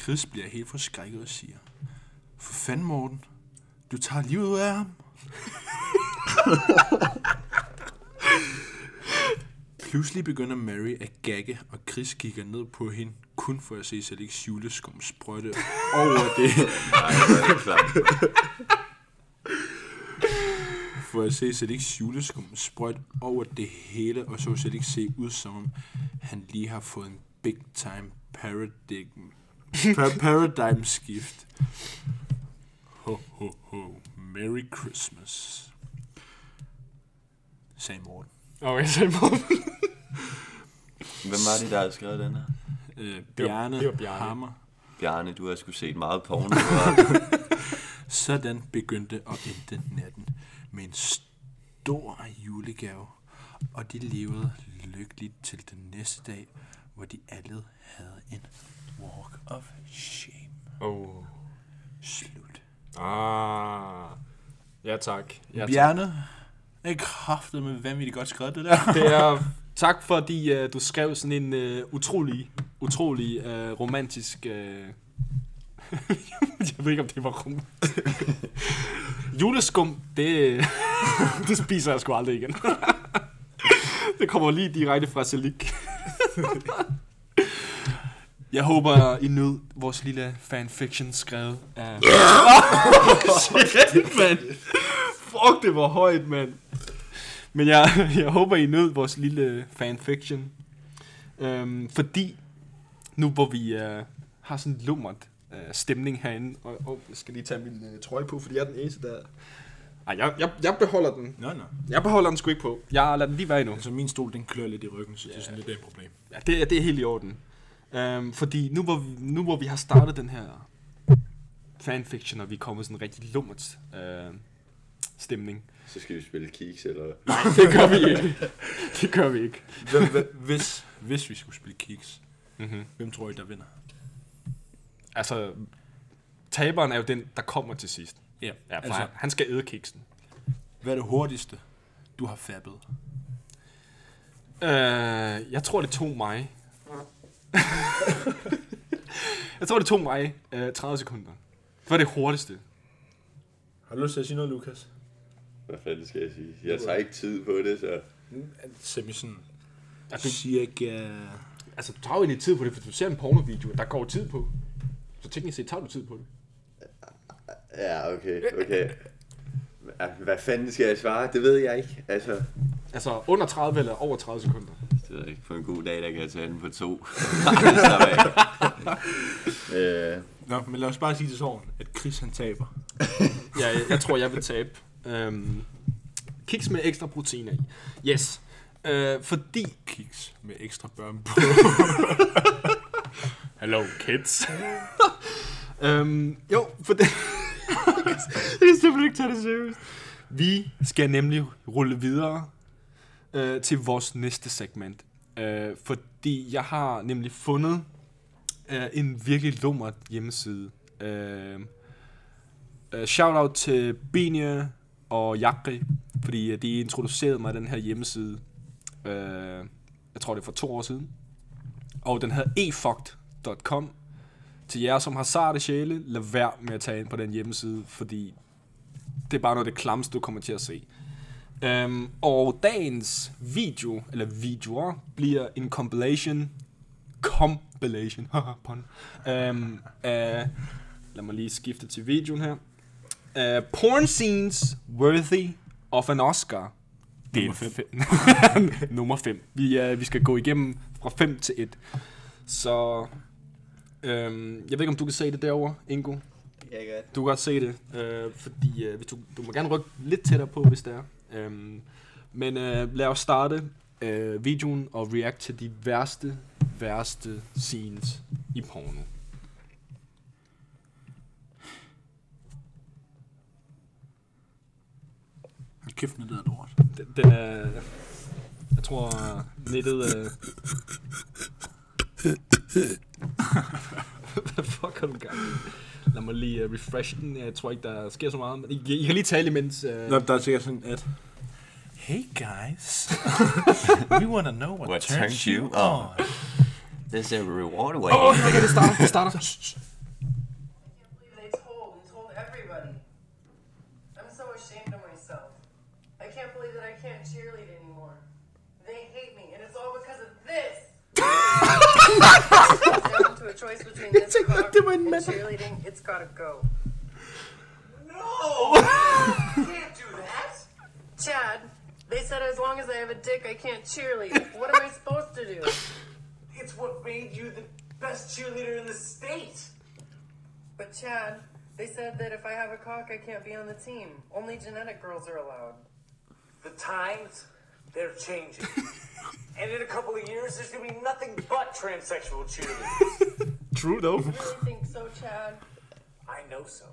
Chris bliver helt forskrækket og siger, For fanden, Morten, du tager livet ud af ham. Pludselig begynder Mary at gagge, og Chris kigger ned på hende, kun for at se Seliks juleskum sprøjte over det, Nej, det er klart. for at se Seliks juleskum sprøjte over det hele, og så Selik se ud som om han lige har fået en big time paradigm, pa- paradigm skift. Ho, ho, ho. Merry Christmas. Sagde Morten. Okay, så Morten. Hvem var det, der havde skrevet den her? Øh, Bjarne, det var Bjarne. Hammer. Bjarne, du har sgu set meget porno. Sådan begyndte og endte natten med en stor julegave, og de levede lykkeligt til den næste dag, hvor de alle havde en walk of shame. Oh. Slut. Ah. Ja, tak. Ja, tak. Bjarne, jeg kræftede med vanvittigt godt skrevet det der. Det er tak fordi uh, du skrev sådan en uh, utrolig, utrolig uh, romantisk... Uh... jeg ved ikke, om det var rum. Juleskum, det, det spiser jeg sgu aldrig igen. det kommer lige direkte fra Celik. jeg håber, I nød vores lille fanfiction skrevet af... Shit, mand. Fuck, det var højt, mand. Men jeg, jeg håber, I nød vores lille fanfiction. Øhm, fordi nu hvor vi øh, har sådan lummert øh, stemning herinde, og, og jeg skal lige tage min øh, trøje på, fordi jeg er den eneste, der... Ej, jeg, jeg, jeg beholder den. Nå, nå. Jeg beholder den sgu ikke på. Jeg lader den lige være endnu. Altså, min stol, den klør lidt i ryggen, så det er sådan lidt et problem. Ja, det, er- det er helt i orden. Øhm, fordi nu hvor, vi, nu hvor vi har startet den her fanfiction, og vi er kommet sådan en rigtig lummert øh, stemning. Så skal vi spille kiks, eller... Nej, det gør vi ikke. Det gør vi ikke. Hvem- hvem- Hvis, hvis vi skulle spille kiks, Mm-hmm. hvem tror I, der vinder? Altså, taberen er jo den, der kommer til sidst. Ja, Ja, altså, altså, han, han skal æde kiksen. hvad er det hurtigste, du har fabbet? Øh, jeg tror, det tog mig. jeg tror, det tog mig øh, 30 sekunder. Det var det hurtigste. Har du lyst til at sige noget, Lukas? Hvad fanden skal jeg sige? Jeg tager ikke tid på det, så... Semi sådan Altså, cirka... altså, du tager jo egentlig tid på det, for du ser en pornovideo, der går tid på. Så teknisk set tager du tid på det. Ja, okay, okay. Hvad fanden skal jeg svare? Det ved jeg ikke. Altså, Altså, under 30 eller over 30 sekunder. det ved jeg ikke. På en god dag, der kan jeg tage den på to. Øh, Nå, men lad os bare sige til sådan, at Chris han taber. Ja, jeg, jeg tror, jeg vil tabe. Øhm, kiks med ekstra proteiner i. Yes. Øh, fordi... Kiks med ekstra børn på. Hello, kids. øhm, jo, for det... jeg kan simpelthen ikke tage det seriøst. Vi skal nemlig rulle videre øh, til vores næste segment. Øh, fordi jeg har nemlig fundet øh, en virkelig lummert hjemmeside. Øh, øh, shout out til Benia og Jakri, fordi øh, de introducerede mig den her hjemmeside. Øh, jeg tror det er for to år siden. Og den hedder efucked.com. Til jer, som har sarte sjæle, lad være med at tage ind på den hjemmeside, fordi det er bare noget af det klamste, du kommer til at se. Øhm, og dagens video, eller videoer, bliver en compilation, compilation, pun, øhm, af, lad mig lige skifte til videoen her, uh, porn scenes worthy of an Oscar. Del 5. Nummer 5. Vi, uh, vi skal gå igennem fra 5 til 1. Så, øhm, jeg ved ikke, om du kan se det derovre, Ingo? Jeg kan godt. Du kan godt se det, øh, fordi øh, hvis du, du må gerne rykke lidt tættere på, hvis det er. Øhm, men øh, lad os starte øh, videoen og react til de værste, værste scenes i porno. Kæft, det der lort. Den, den er... Jeg tror, nettet... Øh... Hvad fuck har du gang i? Lad mig lige uh, refresh den. Jeg tror ikke, der sker så meget. Men I, I kan lige tale imens... Uh... Nå, der er sikkert sådan et... Hey guys, we want to know what, What turns, turns you on. on? There's a reward Åh, waiting. oh, okay, det starter. Det starter. Down to a choice between this cock and cheerleading, it's gotta go. No! you can't do that! Chad, they said as long as I have a dick, I can't cheerlead. What am I supposed to do? It's what made you the best cheerleader in the state. But Chad, they said that if I have a cock, I can't be on the team. Only genetic girls are allowed. The times, they're changing. and in a couple of years, there's gonna be nothing but transsexual cheerleaders. True, though. You really think so, Chad? I know so.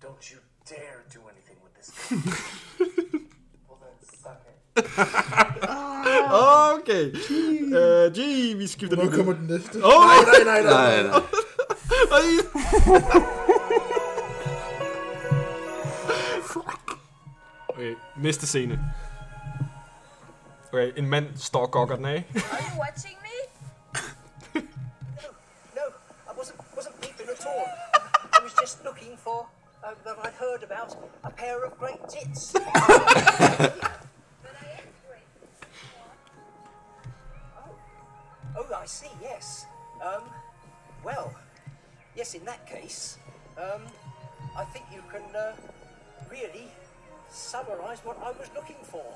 Don't you dare do anything with this. Well then, suck it. Okay. Uh, G, vi skifter Nu lige. kommer den næste. Åh, oh, Nej, nej, nej. Nej, nej. Okay, næste scene. Okay, en mand står og gokker den af. Are you watching me? No, no, I wasn't wasn't peeping at all. I was just looking for uh, that I'd heard about a pair of great tits. But I am great. oh, I see. Yes. Um. Well, yes. In that case, um, I think you can uh, really summarise what I was looking for.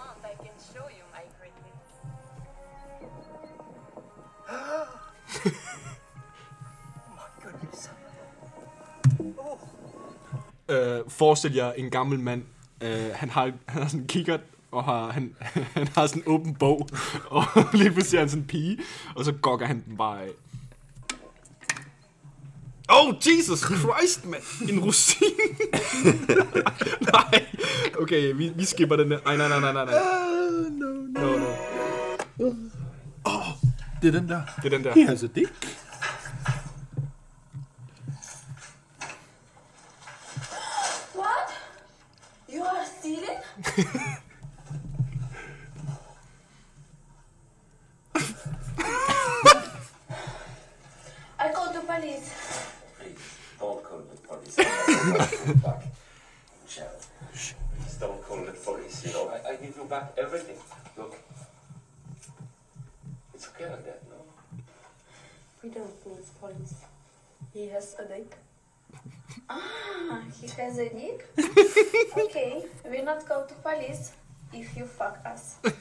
Want, I can show you my greatness. Oh, Øh, forestil jer en gammel mand. Øh, han, har, han har sådan en kikkert, og har, han, han har sådan en åben bog. Og lige pludselig er han sådan en pige, og så gokker han den bare af. Oh, Jesus Christ, mand! En rosin! nej, okay, vi, vi skipper den der. Ej, nej, nej, nej, nej, nej. No, no. Det er den der. Det er den der. He has a dick. What? You are stealing? I called the police. Please, don't call the police. I'm not going back. Sharon, please don't call the police. You know, I, I give you back everything. Look, it's okay like that, no? We don't need police. He has a dick. Ah, he has a dick? okay, we'll not go to police if you fuck us. Okay,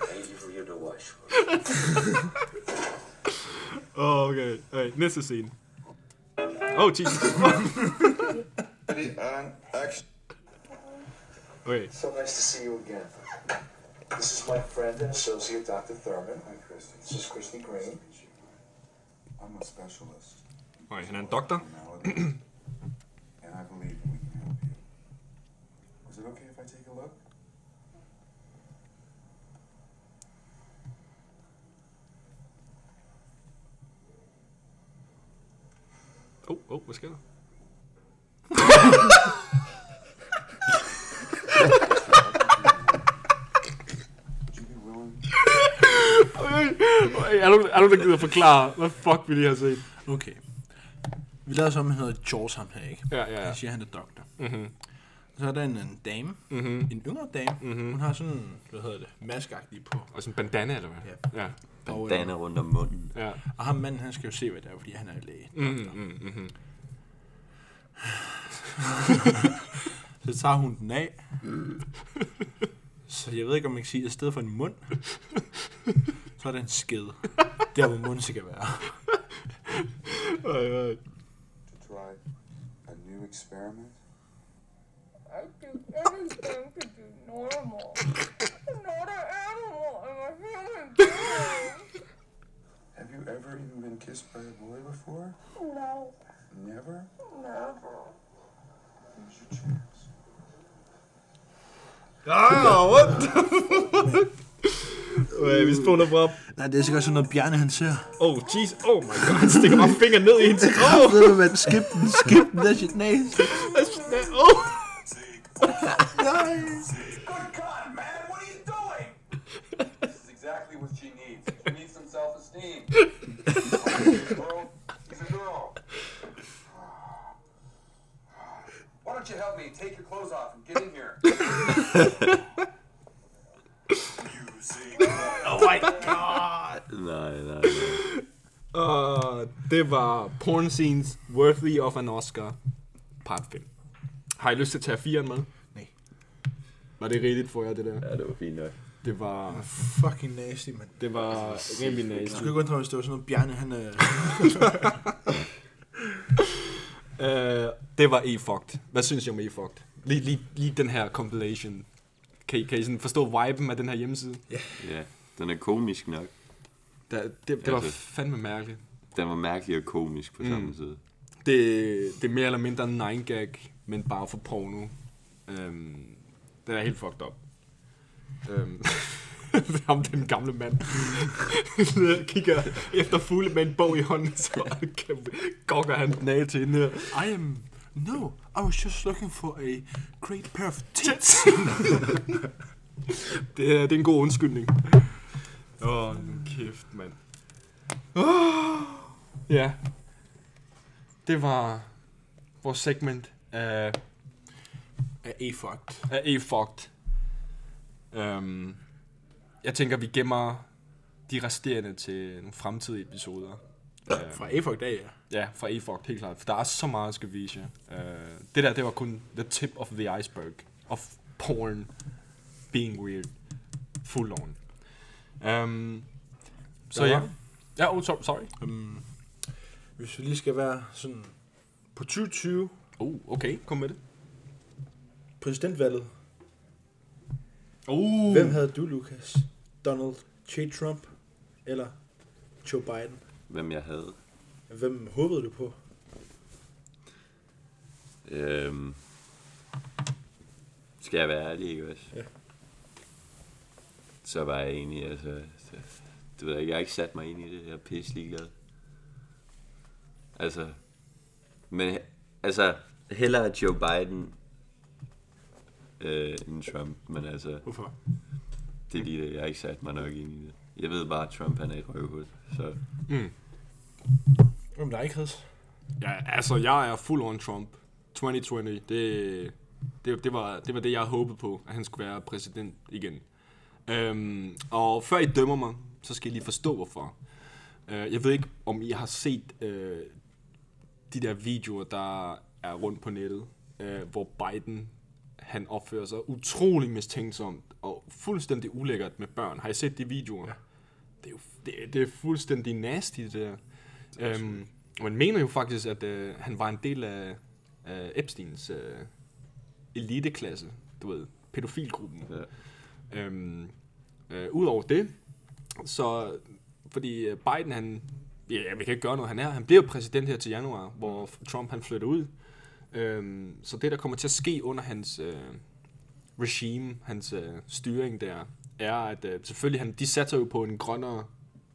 I give you the wash. Oh, okay. okay. Næste scene. Oh, Jesus. And action. Okay. So nice to see you again. This is my friend and associate, Dr. Thurman. Hi, Christy. This is Christy Green. I'm a specialist Okay, han er en doktor. and I believe we can help you. Is it okay if I take a look? Oh, oh, hvad sker der? Er du, er du der gider forklare, hvad fuck vi lige har set? Okay. Vi lader som, han hedder George ham her, ikke? Ja, ja, ja. Jeg siger, han er doktor. Mhm. Så er der en, en dame, Mhm. en yngre dame. Mhm. Hun har sådan, hvad hedder det, maskagtigt på. Og sådan en bandana, eller hvad? Ja. ja. Øh, Bandana rundt om munden. Ja. Og ham manden, han skal jo se, hvad det er, fordi han er læge. Mm, mm, mm, Så tager hun den af. Så jeg ved ikke, om man kan sige, at i stedet for en mund, så er der en sked. Der, hvor munden skal være. To try a new experiment? I do anything to be normal. Have you ever even been kissed by a boy before? No, Never? never. Here's your chance. Ah, what the fuck? Vi spoler bare op. Nej, det er sikkert sådan noget Bjarne, han ser. Oh, jeez. Oh my god, han stikker bare fingeren ned i hendes Åh! Ved du hvad, skip den, skip den, that's your næse. Oh! Good girl, a girl. Why don't you help me take your clothes off and get in here? Oh my god. Nej, nej, nej. Uh, det var Porn Scenes Worthy of an Oscar, part 5. Har I lyst til at tage 4'eren med? Nej. Var det rigtigt for jer, det der? Ja, det var fint nok. Det var, Fucking nasty, mand. det var rimelig Du nasty. skulle ikke undre hvis det var sådan noget Bjarne, han er... Uh, det var E-Fucked. Hvad synes I om E-Fucked? Lige, lige, lige den her compilation. Kan I, kan I sådan forstå viben af den her hjemmeside? Ja, den er komisk nok. Der, det, det var Altså- fandme mærkeligt. Den var mærkelig og komisk på Mm. samme tid. Det, det er mere eller mindre en 9-gag, men bare for porno. Um, den er helt fucked up. Um, ham den gamle mand kigger efter fugle med en bog i hånden, så gokker han den af til hende her. I am... No, I was just looking for a great pair of tits. Det er, det er en god undskyldning. Åh, oh, kæft, mand. Oh, ja. Det var vores segment af, er e-fucked. af E-Fucked. Um, jeg tænker, vi gemmer de resterende til nogle fremtidige episoder. Øhm, Fra e-fucked af, ja. Ja, fra E-Fucked, helt klart. For der er så meget, skal vise jer. Uh, det der, det var kun the tip of the iceberg of porn being weird. Full on. Um, så ja. Ja, oh, sorry. sorry. Um, hvis vi lige skal være sådan på 2020, Oh, okay, kom med det. præsidentvalget. Uh. Hvem havde du, Lukas? Donald J. Trump eller Joe Biden? Hvem jeg havde. Hvem håbede du på? Øhm, skal jeg være ærlig, ikke også? Ja. Så var jeg egentlig, altså... Det, det ved jeg ikke, jeg har ikke sat mig ind i det. Jeg er pisse ligeglad. Altså... Men altså, hellere Joe Biden øh, end Trump, men altså... Hvorfor? Det er lige det, jeg har ikke sat mig nok ind i det. Jeg ved bare, at Trump han er et røvhul, så... Mm. Hvem der ikke havde? Ja, altså, jeg er full on Trump. 2020, det, det, det, var, det var det, jeg håbede på, at han skulle være præsident igen. Um, og før I dømmer mig, så skal I lige forstå, hvorfor. Uh, jeg ved ikke, om I har set uh, de der videoer, der er rundt på nettet, uh, hvor Biden han opfører sig utrolig mistænksomt og fuldstændig ulækkert med børn. Har I set de videoer? Ja. Det, er jo, det, det er fuldstændig nasty, det der. Um, man mener jo faktisk, at uh, han var en del af, af Epsteins uh, eliteklasse, du ved, pædofilgruppen. Ja. Um, uh, Udover det, så fordi øh, Biden, han, ja, vi kan ikke gøre noget, han er, han bliver præsident her til januar, hvor Trump han flytter ud. Øhm, så det, der kommer til at ske under hans øh, regime, hans øh, styring der, er, at øh, selvfølgelig, han, de satser jo på en grønnere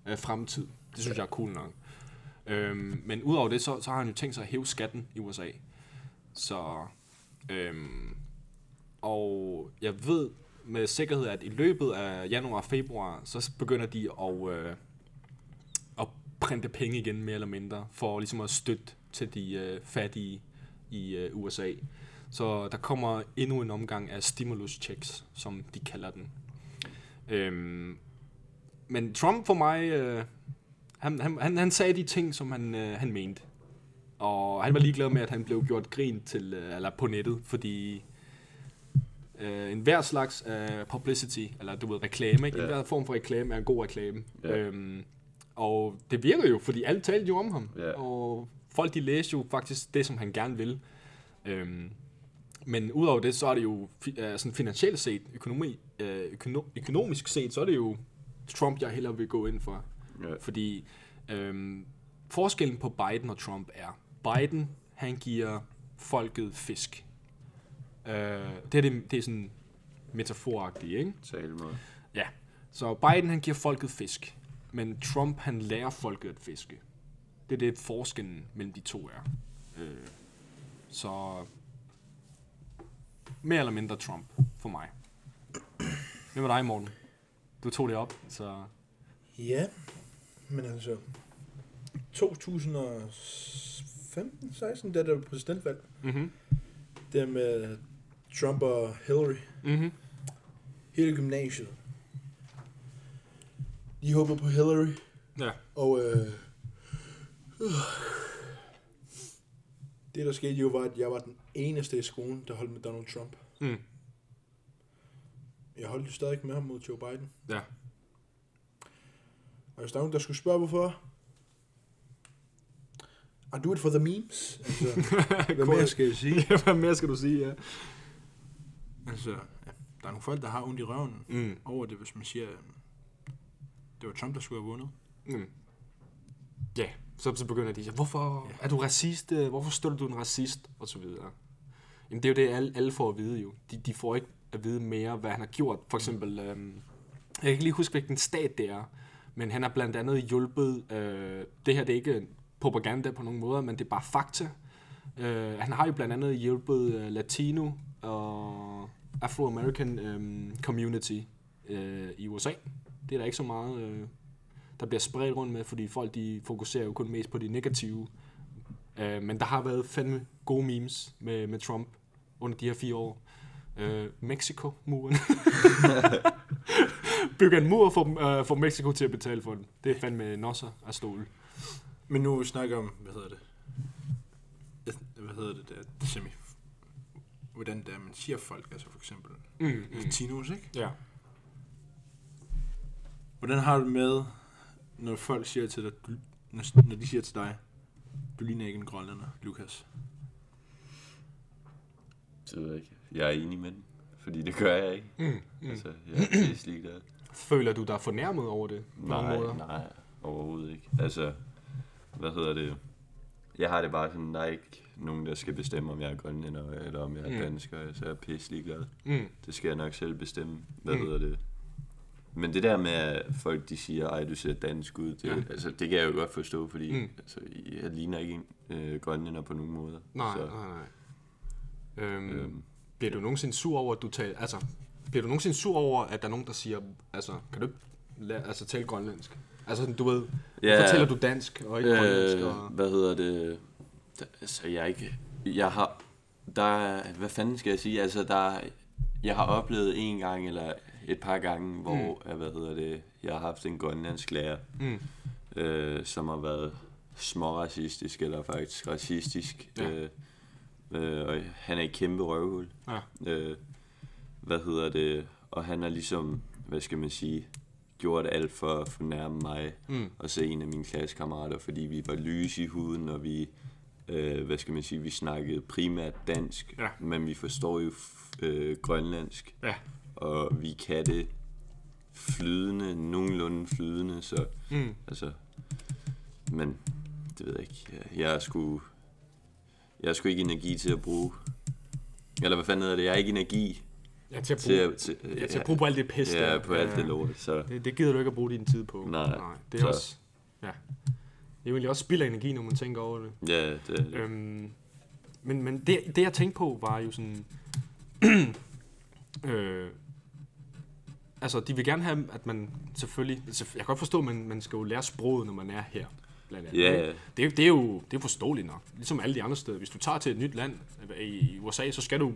øh, fremtid. Det synes jeg er cool nok. Øhm, men udover det, så, så har han jo tænkt sig at hæve skatten i USA. Så, øhm, og jeg ved med sikkerhed, at i løbet af januar og februar, så begynder de at, øh, at printe penge igen, mere eller mindre, for ligesom at støtte til de øh, fattige i øh, USA. Så der kommer endnu en omgang af stimulus checks, som de kalder den. Øhm, men Trump for mig, øh, han, han, han, han sagde de ting, som han, øh, han mente. Og han var ligeglad med, at han blev gjort grin til, øh, eller på nettet, fordi øh, en hver slags øh, publicity, eller du ved, reklame, ikke? En Ja. hver form for reklame er en god reklame. Ja. Øhm, og det virker jo, fordi alle talte jo om ham. Ja. Og folk, de læste jo faktisk det, som han gerne vil. Øhm, men udover det, så er det jo øh, sådan finansielt set, økonomi, øh, økono- økonomisk set, så er det jo Trump, jeg hellere vil gå ind for. Ja. Fordi øhm, forskellen på Biden og Trump er, Biden, han giver folket fisk. Øh, det, er det, det er sådan metaforagtigt, ikke? Talemåde. Ja. Så Biden, han giver folket fisk. Men Trump, han lærer folket at fiske. Det er det, forskellen mellem de to er. Øh, så mere eller mindre Trump for mig. Hvem er dig, Morten? Du tog det op, så... Ja, men altså... 2015, 16, da der var præsidentvalg. Mhm. Det med Trump og Hillary. Mhm. Hele gymnasiet. De håbede på Hillary. Ja. Og øh, det der skete jo var, at jeg var den eneste i skolen, der holdt med Donald Trump. Mm. Jeg holdt jo stadig med ham mod Joe Biden. Ja. Og hvis der er nogen, der skulle spørge, hvorfor... I do it for the memes. Altså, hvad mere skal jeg sige? Ja, hvad mere skal du sige, ja. Altså, ja, der er nogle folk, der har ondt i røven Mm. over det, hvis man siger, øhm, det var Trump, der skulle have vundet. Mm. Ja, så, så begynder de hvorfor er du racist? Øh, Hvorfor støtter du en racist? Og så videre. Jamen, det er jo det, alle, alle får at vide jo. De, de får ikke at vide mere, hvad han har gjort. For eksempel, øhm, jeg kan ikke lige huske, hvilken stat det er, men han har blandt andet hjulpet, øh, det her det er ikke propaganda på nogen måder, men det er bare fakta. Øh, han har jo blandt andet hjulpet øh, Latino og Afro-American øh, community øh, i USA. Det er der ikke så meget, øh, der bliver spredt rundt med, fordi folk de fokuserer jo kun mest på de negative. Øh, men der har været fandme gode memes med, med Trump under de her fire år. Øh, Mexico-muren. Bygger en mur for, øh, for Mexico til at betale for den. Det er fandme nosser af stål. Men nu snakker vi om, hvad hedder det? Et- Hvad hedder det der? det semi hvordan det er, man siger folk, altså for eksempel Mm, mm. latinos, ikke? Ja. Hvordan har du med, når folk siger til dig, du, når, når de siger til dig, du ligner ikke en grønlænder, Lukas? Det ved jeg ikke. Jeg er enig med den. Fordi det gør jeg ikke. Mm, mm. Altså, jeg er pisse ligeglad. Føler du dig fornærmet over det? På nogen Nej, nej, overhovedet ikke. Altså, hvad hedder det? Jeg har det bare sådan, der er ikke nogen, der skal bestemme, om jeg er grønlænder, eller om jeg er Mm. mm. dansker, så jeg er pisse ligeglad. Mm. Det skal jeg nok selv bestemme. Hvad mm. hedder det? Men det der med, at folk de siger, ej, du ser dansk ud, det, Ja. altså, det kan jeg jo godt forstå, fordi Mm. altså, jeg ligner ikke en øh, grønlænder på nogen måde. Nej, så, nej, nej. Øhm, øhm. Bliver du nogensinde sur over, at du taler... Altså, bliver du nogensinde sur over, at der er nogen, der siger... Altså, kan du ikke la- altså, tale grønlandsk? Altså, du ved... Ja. Hvorfor taler du dansk og ikke grønlandsk? Øh, Og... hvad hedder det? Der, altså, jeg ikke... Jeg har... Der er, hvad fanden skal jeg sige? Altså, der... Jeg har oplevet en gang eller et par gange, hvor, mm. hvad hedder det, jeg har haft en grønlandsk lærer, Mm. øh, som har været småracistisk, eller faktisk racistisk. Ja. Øh, øh, og han er et kæmpe røvhul. Ja. Øh, hvad hedder det? Og han har ligesom, hvad skal man sige, gjort alt for at fornærme mig Mm. og se en af mine klassekammerater, fordi vi var lyse i huden, og vi, øh, hvad skal man sige, vi snakkede primært dansk, Ja. men vi forstår jo øh, grønlandsk, Ja. Og vi kan det flydende, nogenlunde flydende, så Mm. altså, men det ved jeg ikke, jeg, er sgu, jeg er sgu ikke energi til at bruge, eller hvad fanden hedder det, jeg har ikke energi Ja, til at til bruge, at, til, ja, til at bruge på alt det pis Ja, på alt det lort, så Det, det gider du ikke at bruge din tid på. Nej, Nej det er så- også... Ja. Det er jo egentlig også spild af energi, når man tænker over det. ja, det er det. Øhm, men men det, det, jeg tænkte på, var jo sådan... øh, altså, de vil gerne have, at man selvfølgelig... Jeg kan godt forstå, at man, man skal jo lære sproget, når man er her. blandt andet. Ja. Det, det, er jo det er forståeligt nok. Ligesom alle de andre steder. Hvis du tager til et nyt land øh, i USA, så skal du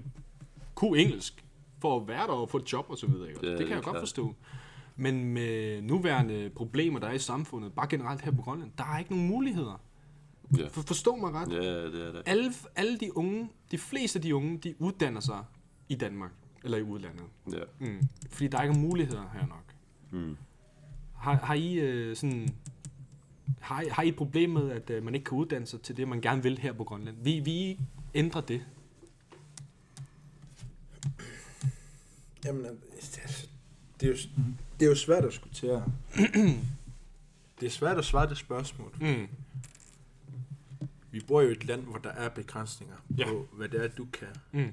kunne engelsk for at være der og få et job og så videre. Ikke? Ja, det kan jeg godt klart. forstå. Men med nuværende problemer, der er i samfundet, bare generelt her på Grønland, der er ikke nogen muligheder. Ja. For, forstå mig ret. Ja, det er det. Alle, alle de unge, de fleste af de unge, de uddanner sig i Danmark. Eller i udlandet. Ja. Mm. Fordi der er ikke muligheder her nok. Mm. Har, har I øh, sådan... Har, har I et problem med, at øh, man ikke kan uddanne sig til det, man gerne vil her på Grønland? Vi, vi ændrer det. Jamen, altså, det er jo, det er jo svært at diskutere. det er svært at svare det spørgsmål. Mm. Vi bor jo i et land, hvor der er begrænsninger Ja. på, hvad det er, du kan, Mm.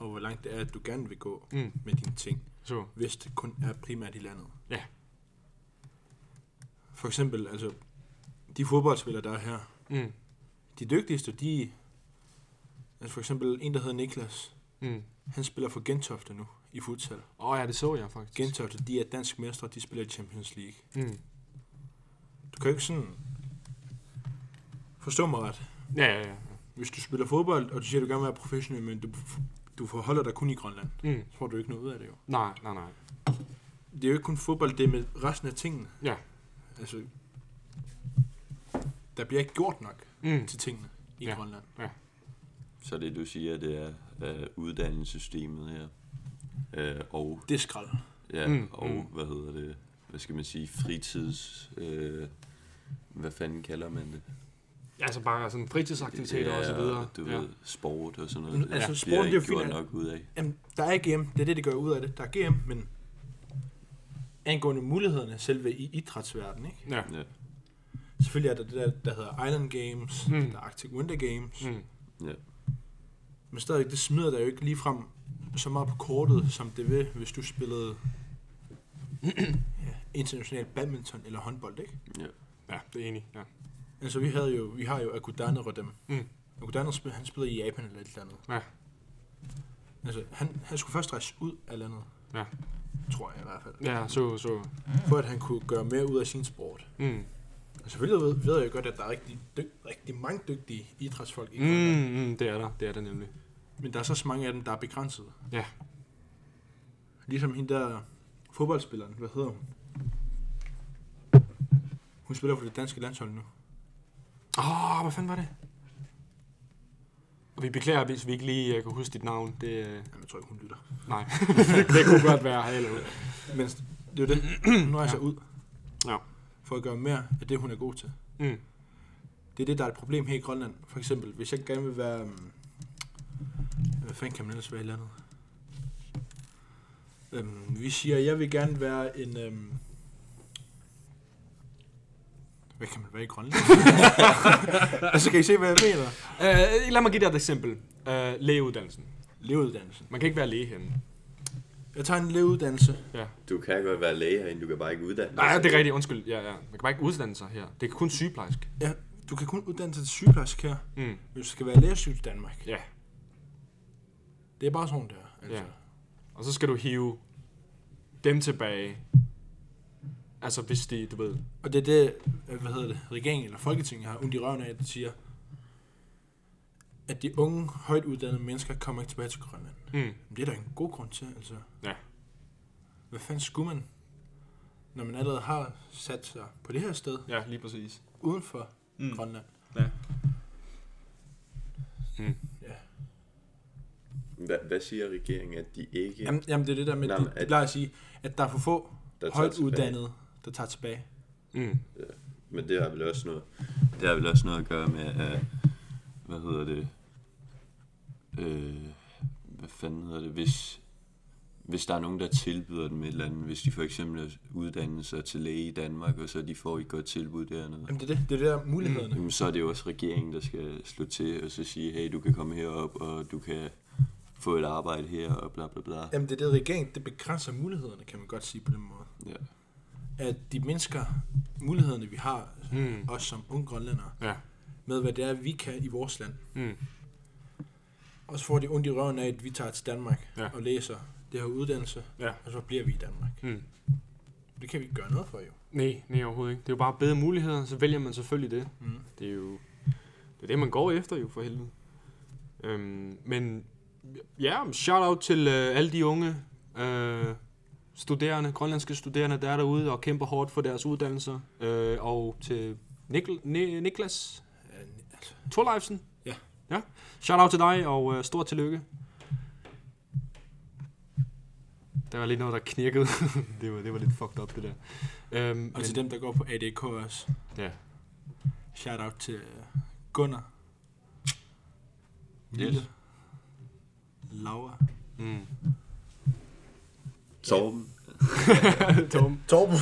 Og hvor langt det er, at du gerne vil gå Mm. med dine ting, Så. hvis det kun er primært i landet. Ja. For eksempel, altså, de fodboldspillere, der er her, Mm. de dygtigste, de... Altså for eksempel en, der hedder Niklas, Mm. han spiller for Gentofte nu i futsal. Åh oh, ja, det så jeg faktisk. Gentofte, de er dansk mestre, de spiller i Champions League. Mm. Du kan jo ikke sådan... Forstå mig ret. Ja, ja, ja. Hvis du spiller fodbold, og du siger, at du gerne vil være professionel, men du, du forholder dig kun i Grønland, Mm. så får du ikke noget ud af det jo. Nej, nej, nej. Det er jo ikke kun fodbold, det er med resten af tingene. Ja. Altså, der bliver ikke gjort nok Mm. til tingene i Ja. Grønland. Ja. Så det du siger, det er uh, uddannelsessystemet her. Uh, og, Det er skrald. ja, Mm, mm, og mm. hvad hedder det, hvad skal man sige, fritids, uh, hvad fanden kalder man det? Ja, altså bare sådan fritidsaktiviteter og så videre. du ja. ved, sport og sådan noget. Altså, bliver sporten, det er jo ikke gjort fint, nok ud af. Jamen, der er GM, det er det, det gør ud af det. Der er GM, men angående mulighederne selve i idrætsverdenen, ikke? Ja. Ja. Selvfølgelig er der det der, der hedder Island Games, Mm. der er Arctic Winter Games, mm. Ja. men stadig, det smider der jo ikke lige frem så meget på kortet, som det vil, hvis du spillede ja, international badminton eller håndbold, ikke? Ja. Ja, det er enig. Ja. Altså, vi, havde jo, vi har jo Akudane Rodem. Mm. Akudane, spil- han spiller i Japan eller et eller andet. Ja. Altså, han, han skulle først rejse ud af landet. Ja. Tror jeg i hvert fald. Ja, så, så. For at han kunne gøre mere ud af sin sport. Mm. Og selvfølgelig ved, ved jeg jo godt, at der er rigtig, dyg, rigtig mange dygtige idrætsfolk i Grønland. Mm, mm, det er der. Det er der nemlig. Men der er så mange af dem, der er begrænset. Ja. Ligesom hende der fodboldspilleren, hvad hedder hun? Hun spiller for det danske landshold nu. Åh, oh, hvad fanden var det? Og vi beklager, hvis vi ikke lige uh, kan huske dit navn. Det, uh, Jamen, jeg tror ikke, hun lytter. nej, det kunne godt være. Hallo. Men det er jo det. Hun rejser Ja. ud Ja. for at gøre mere af det, hun er god til. Mm. Det er det, der er et problem her i Grønland. For eksempel, hvis jeg gerne vil være... Um, hvad fanden kan man ellers være i landet? Um, vi siger, at jeg vil gerne være en... Um, hvad kan man være i Grønland? altså, kan I se, hvad jeg mener? Uh, lad mig give dig et eksempel. Uh, lægeuddannelsen. Leveuddannelsen. Man kan ikke være læge henne. Jeg tager en leveuddannelse. Ja. Du kan godt være læge herinde, du kan bare ikke uddanne. Nej, det er rigtigt. Undskyld. Ja, ja. Man kan bare ikke uddanne sig her. Det er kun sygeplejerske. Ja, du kan kun uddanne dig til sygeplejerske her, Mm. hvis du skal være lægesyg i Danmark. Ja. Det er bare sådan der. Altså. Ja. Og så skal du hive dem tilbage. Altså hvis de, du ved... Og det er det, øh, hvad hedder det, regeringen eller Folketinget har ondt i røven af, at de siger, at de unge, højt uddannede mennesker kommer ikke tilbage til Grønland. Mm. Men det er der en god grund til, altså. Ja. Hvad fanden skulle man, når man allerede har sat sig på det her sted, Ja, lige præcis. uden for Mm. Grønland? Ja. Mm. Ja. Hvad, hvad siger regeringen, at de ikke... Jamen, jamen, det er det der med, Nå, de, de at- plejer at sige, at der er for få højt uddannede, der tager tilbage. Mm. Men det har vel også noget, det har vel også noget at gøre med, at, hvad hedder det, øh, hvad fanden hedder det, hvis, hvis der er nogen, der tilbyder dem et eller andet, hvis de for eksempel er uddannet sig til læge i Danmark, og så de får et godt tilbud dernede, Jamen, det er det, det er der mulighederne. jamen, så er det jo også regeringen, der skal slå til og så sige, hey, du kan komme herop, og du kan få et arbejde her, og bla bla bla. Jamen, det er det, regeringen, det begrænser mulighederne, kan man godt sige på den måde. Ja. At de mennesker mulighederne, vi har, Mm. også som unge grønlændere, Ja. med hvad det er, vi kan i vores land. Mm. Og så får de ondt i røven af, at vi tager til Danmark Ja. og læser det her uddannelse, Ja. og så bliver vi i Danmark. Mm. Det kan vi ikke gøre noget for, jo. Nej, nej overhovedet ikke. Det er jo bare bedre muligheder, så vælger man selvfølgelig det. Mm. Det er jo det, er det man går efter jo, for helvede. Øhm, men ja, shout out til øh, alle de unge øh, studerende, grønlandske studerende, der er derude og kæmper hårdt for deres uddannelser. Øh, og til Nikl- Ni- Niklas Thorleifsen. Ja. ja. Shout out til dig, og øh, stort tillykke. Der var lige noget, der knirkede. det, var, det var lidt fucked up, det der. Øhm, Og til dem, der går på ADK også. Ja. Shout out til øh, Gunnar. Yes. Mille. Laura. Mm. Torben. Torben. Torben.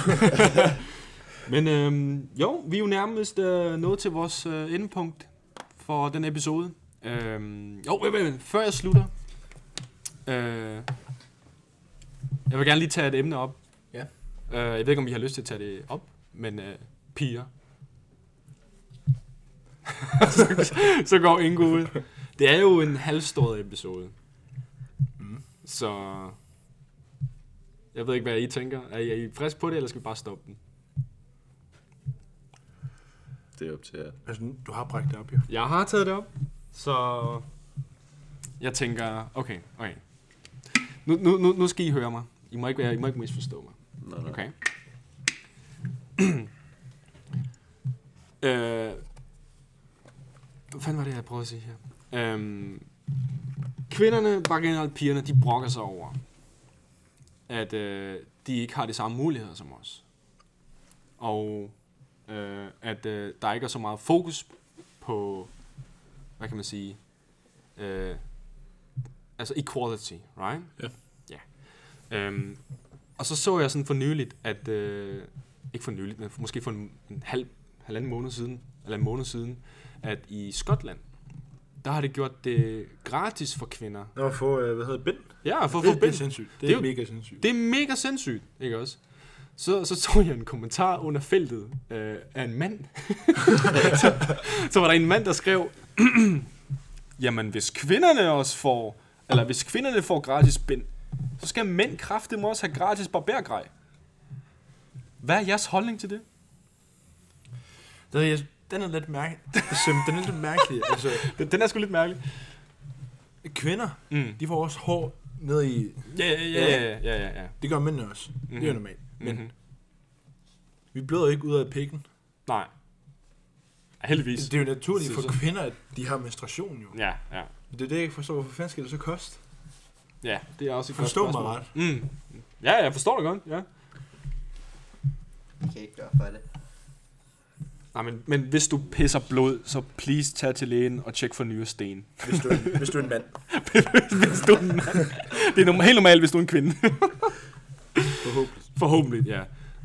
Men øhm, jo, vi er jo nærmest øh, nået til vores øh, endepunkt for den episode. Øhm, jo, vent, vent, vent. før jeg slutter. Øh, jeg vil gerne lige tage et emne op. Ja. Øh, jeg ved ikke, om I har lyst til at tage det op, men øh, piger. så, så går Ingo ud. Det er jo en halvstået episode. Mm. Så jeg ved ikke, hvad I tænker. Er I, er I frisk på det, eller skal vi bare stoppe den? Det er op til jer. Altså, du har bragt det op, jo. Jeg har taget det op, så jeg tænker, okay, okay. Nu, nu, nu, nu skal I høre mig. I må ikke, være, I må ikke misforstå mig. Nå, nå. Okay. øh, hvad fanden var det, jeg prøvede at sige her? Øhm, kvinderne, bare generelt pigerne, de brokker sig over, at øh, de ikke har de samme muligheder som os. Og øh, at øh, der ikke er så meget fokus på, hvad kan man sige, øh, altså equality, right? Ja. Ja. Øhm, og så så jeg sådan for nyligt, at, øh, ikke for nyligt, men måske for en, en halv, halvanden måned siden, eller en måned siden, at i Skotland, der har det gjort det gratis for kvinder. At få, øh, hvad hedder det, bind? Ja, for at det, få det er bind. sindssygt. Det, Det det er jo- mega sindssygt. Det er mega sindssygt, ikke også? Så, så tog jeg en kommentar under feltet øh, af en mand. så, så var der en mand, der skrev, jamen hvis kvinderne også får, eller hvis kvinderne får gratis bind, så skal mænd kraftigt også have gratis barbergrej. Hvad er jeres holdning til det? Det, er- jeg, den er lidt mærkelig. Den er lidt mærkelig. Altså, Den, den er sgu lidt mærkelig. kvinder, Mm. de får også hår ned i... Ja, ja, ja, ja, ja, ja, ja. Det gør mændene også. Mm-hmm. Det er Mhm. normalt. Men Mhm. vi bløder ikke ud af pikken. Nej. Heldigvis. Det er jo naturligt for kvinder, at de har menstruation jo. Ja, ja. Det er det, jeg ikke forstår. Hvorfor fanden skal det så koste? Ja, det er også et godt Forstå mig ret. Mm. Ja, jeg forstår det godt, ja. Jeg kan ikke gøre for det. Nej, men, men hvis du pisser blod, så please tag til lægen og tjek for nye sten. Hvis du, er- hvis du er en mand. hvis du er en mand. Det er helt normalt, hvis du er en kvinde. Forhåbentlig. Forhåbentlig, ja.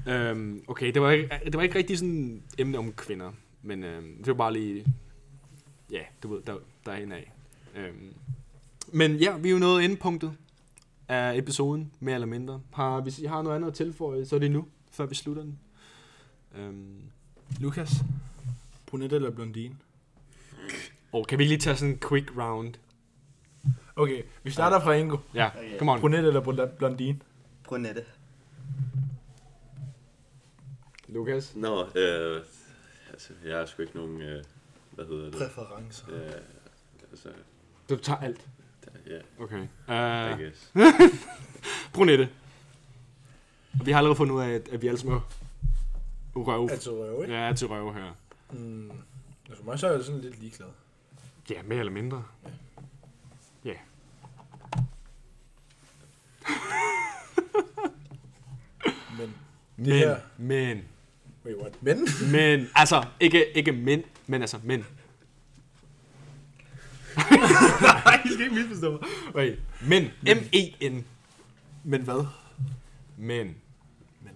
Øhm, okay, det var, ikke, det var ikke rigtig sådan et emne om kvinder, men øhm, det var bare lige, ja, du ved, der, der er en af. Øhm, men ja, vi er jo nået endepunktet af episoden, mere eller mindre. Har, hvis I har noget andet at tilføje, så er det nu, før vi slutter den. Øhm, Lukas, brunette eller blondine? og kan vi lige tage sådan en quick round? Okay, vi starter fra Ingo. Ja, Okay. come on. Brunette eller bl- blondine? Brunette. Lukas? Nå, øh, altså, jeg har sgu ikke nogen, øh, hvad hedder det? Præferencer. Øh, altså, Du tager alt. ja, Okay. I Uh, guess. brunette. Og vi har allerede fundet ud af, at, at vi alle sammen er røv. Altså røv, ikke? Ja, til røv her. Mm. Altså mig så er jeg sådan lidt ligeglad. Ja, mere eller mindre. Ja. Men det Men, her... men, Wait, what? Men? men, altså, ikke, ikke mænd, men altså mænd. Nej, I skal ikke misforstå mig. Wait, men, M-E-N, Men hvad? men. Men.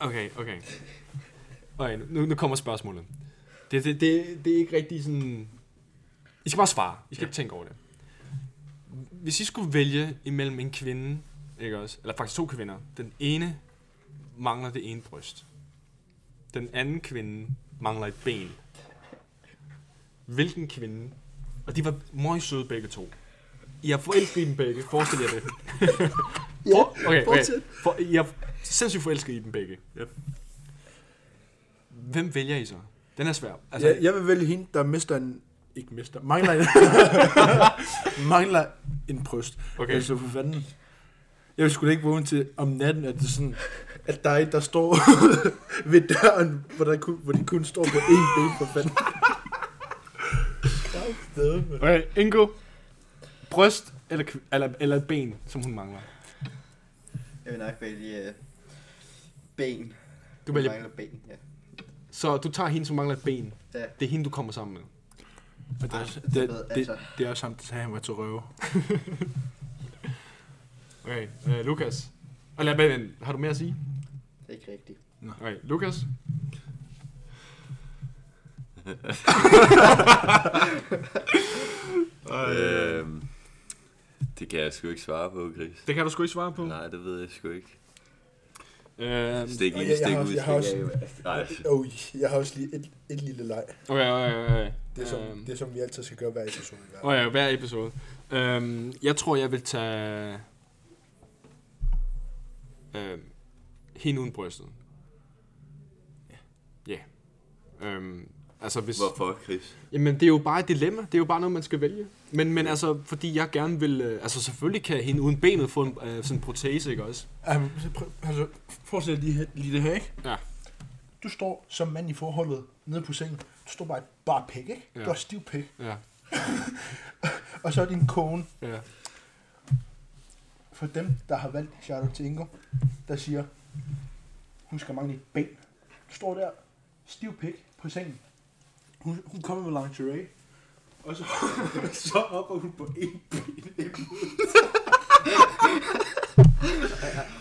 Okay, okay. Okay, nu, nu kommer spørgsmålet. Det, det, det, det er ikke rigtig sådan... I skal bare svare. I skal ja. ikke tænke over det. Hvis I skulle vælge imellem en kvinde, ikke også? Eller faktisk to kvinder. Den ene mangler det ene bryst. Den anden kvinde mangler et ben. Hvilken kvinde? Og de var meget søde begge to. I er forelsket i dem begge. Forestil jer det. For, okay, okay. For, I er sindssygt forelsket i dem begge. Ja. Hvem vælger I så? Den er svær. Altså, Jeg, jeg vil vælge hende, der mister en... Ikke mister. Mangler en... mangler en bryst. Okay. Altså, for fanden. Jeg vil sgu da ikke vågne til om natten, at det er sådan... At der en, der står ved døren, hvor, der kun, hvor de kun står på én ben, for fanden. Okay, Ingo. Bryst eller, eller, eller et ben, som hun mangler. Jeg vil nok vælge øh, ben. Du Hun vælger, mangler ben, ja. så du tager hende, som mangler et ben. Ja. Det er hende, du kommer sammen med. Og det, er- Altså, det, ved, det, altså. det, er også ham, der sagde, at han var til røve. Okay, uh, Lukas. Og lad mig vente. Har du mere at sige? Det er ikke rigtigt. Okay, Lukas. Øhm, det kan jeg sgu ikke svare på, Chris. Det kan du sgu ikke svare på. Nej, det ved jeg sgu ikke. Uh, Stik i, stik ud, også- jeg har stik også- af. Nej, Oh, jeg har også lige et, et lille leg. okay, okay, okay. Det er, som, Øhm. det er som vi altid skal gøre hver episode. Hver. Ja, hver episode. Øhm, jeg tror, jeg vil tage... Øhm, hende uden brystet. Ja. Ja. Øhm, altså hvis... Hvorfor, Chris? Jamen, det er jo bare et dilemma. Det er jo bare noget, man skal vælge. Men, men altså, fordi jeg gerne vil... Øh, altså, selvfølgelig kan hende uden benet få en øh, sådan en protese, ikke også? Altså, forestil dig lige, her- lige det her, ikke? Ja. Du står som mand i forholdet nede på sengen. Du står bare bare pæk, ikke? Ja. Du har stiv pæk. Ja. Og så er din kone, Ja. for dem, der har valgt Charlotte til Ingo, der siger, hun skal mangle et ben. Du står der, stiv pæk på sengen. Hun, hun kommer med lingerie, og så, så hopper hun på en ben.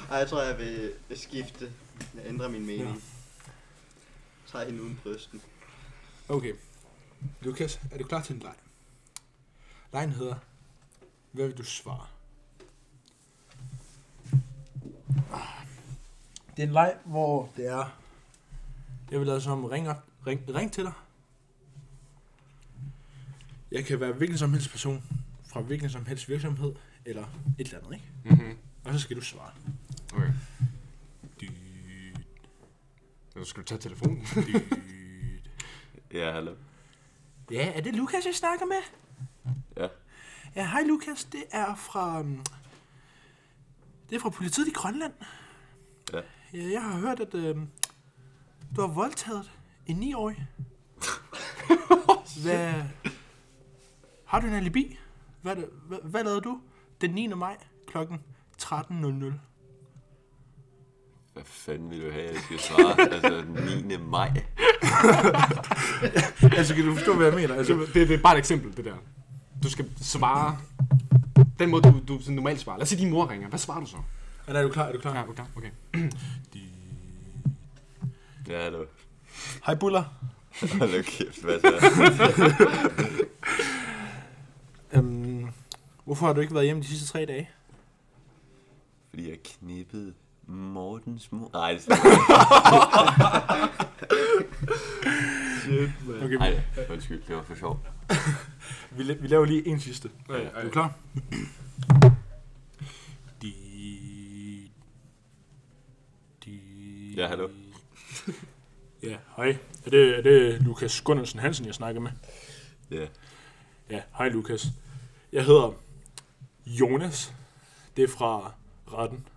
Ej, jeg tror, jeg vil, vil skifte. Jeg ændrer min mening. Ja. Træk hende uden brysten. Okay. Lukas, er du klar til en leg? Lejen hedder, hvad vil du svare? Det er en leg, hvor det er, jeg vil lade som ringer, ring, ring til dig. Jeg kan være hvilken som helst person, fra hvilken som helst virksomhed, eller et eller andet, ikke? Mm-hmm. Og så skal du svare. Okay. Dyt, Så skal du tage telefonen. dyt. Ja, hallo. Ja, er det Lukas, jeg snakker med? Ja. Ja, hej Lukas. Det er fra... um, Det er fra politiet i Grønland. Ja. Ja, jeg har hørt, at øh, du har voldtaget en 9-årig. hvad... Har du en alibi? Hvad, hvad, hvad lavede du den 9. maj klokken 13.00? Hvad fanden vil du have, jeg skal svare? altså, den 9. maj. altså, kan du forstå, hvad jeg mener? Altså, det, det er bare et eksempel, det der. Du skal svare... Den måde, du, du sådan normalt svarer. Lad os sige, din mor ringer. Hvad svarer du så? er, er du klar? Er du klar? Ja, okay. okay. Ja, hallo. Hej Buller. Hold kæft, hvad så? Øhm, hvorfor har du ikke været hjemme de sidste tre dage? Fordi jeg knippede Mortens mor. Nej, det Okay, Nej, undskyld, det var for sjovt. vi, la- vi laver lige en sidste. Ja, Er du klar? Di, di, Ja, hallo. Ja, hej. Er det, er det Lukas Gunnarsen Hansen, jeg snakker med? Ja. Ja, hej Lukas. Jeg hedder Jonas. Det er fra retten.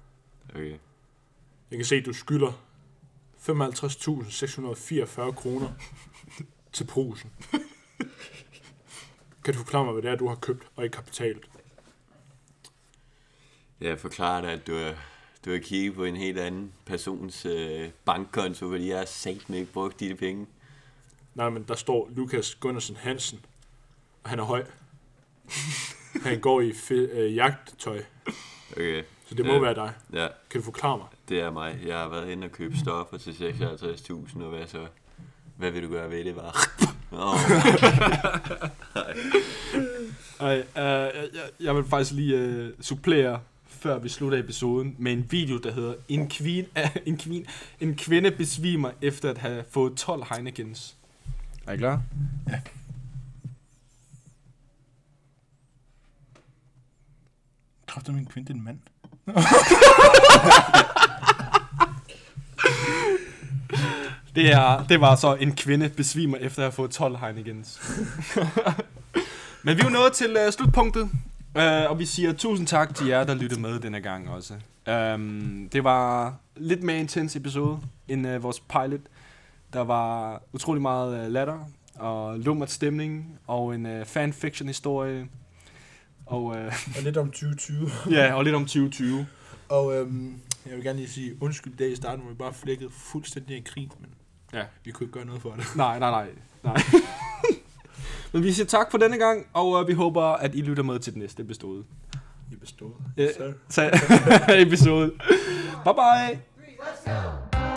Okay. Jeg kan se, at du skylder 55.644 kroner til posen. Kan du forklare mig, hvad det er, du har købt og ikke har betalt? Jeg forklarer dig, at du har, du har kigget på en helt anden persons øh, bankkonto, fordi jeg har sagt mig ikke brugt de penge. Nej, men der står Lukas Gunnarsen Hansen, og han er høj. Han går i fe- øh, jagttøj, Okay. så det må Ja. være dig. Ja, Kan du forklare mig? det er mig. Jeg har været inde og købt stoffer til 56.000, og hvad så? Hvad vil du gøre ved det, var? Oh, Ej, øh, jeg, jeg vil faktisk lige øh, supplere, før vi slutter episoden, med en video, der hedder En, kvin, en, kvin, en kvinde besvimer efter at have fået 12 Heinekens. Er I klar? Kræfter min kvinde, det er en mand. Det, er, det var så en kvinde besvimer efter at have fået 12 Heinegens. Men vi er jo nået til uh, slutpunktet, uh, og vi siger tusind tak til jer, der lyttede med denne gang også. Um, det var lidt mere intens episode end uh, vores pilot. Der var utrolig meget uh, latter og lummert stemning og en uh, fanfiction-historie. Og, uh, Og lidt om 2020. ja, og lidt om 2020. Og øhm, jeg vil gerne lige sige undskyld dag i starten, hvor vi bare flækkede fuldstændig i krig, men Ja. vi kunne ikke gøre noget for det. Nej, nej, nej. nej. Men vi siger tak for denne gang, og uh, vi håber, at I lytter med til den næste episode. I bestod. Øh, Så- episode. Bye bye. Let's go.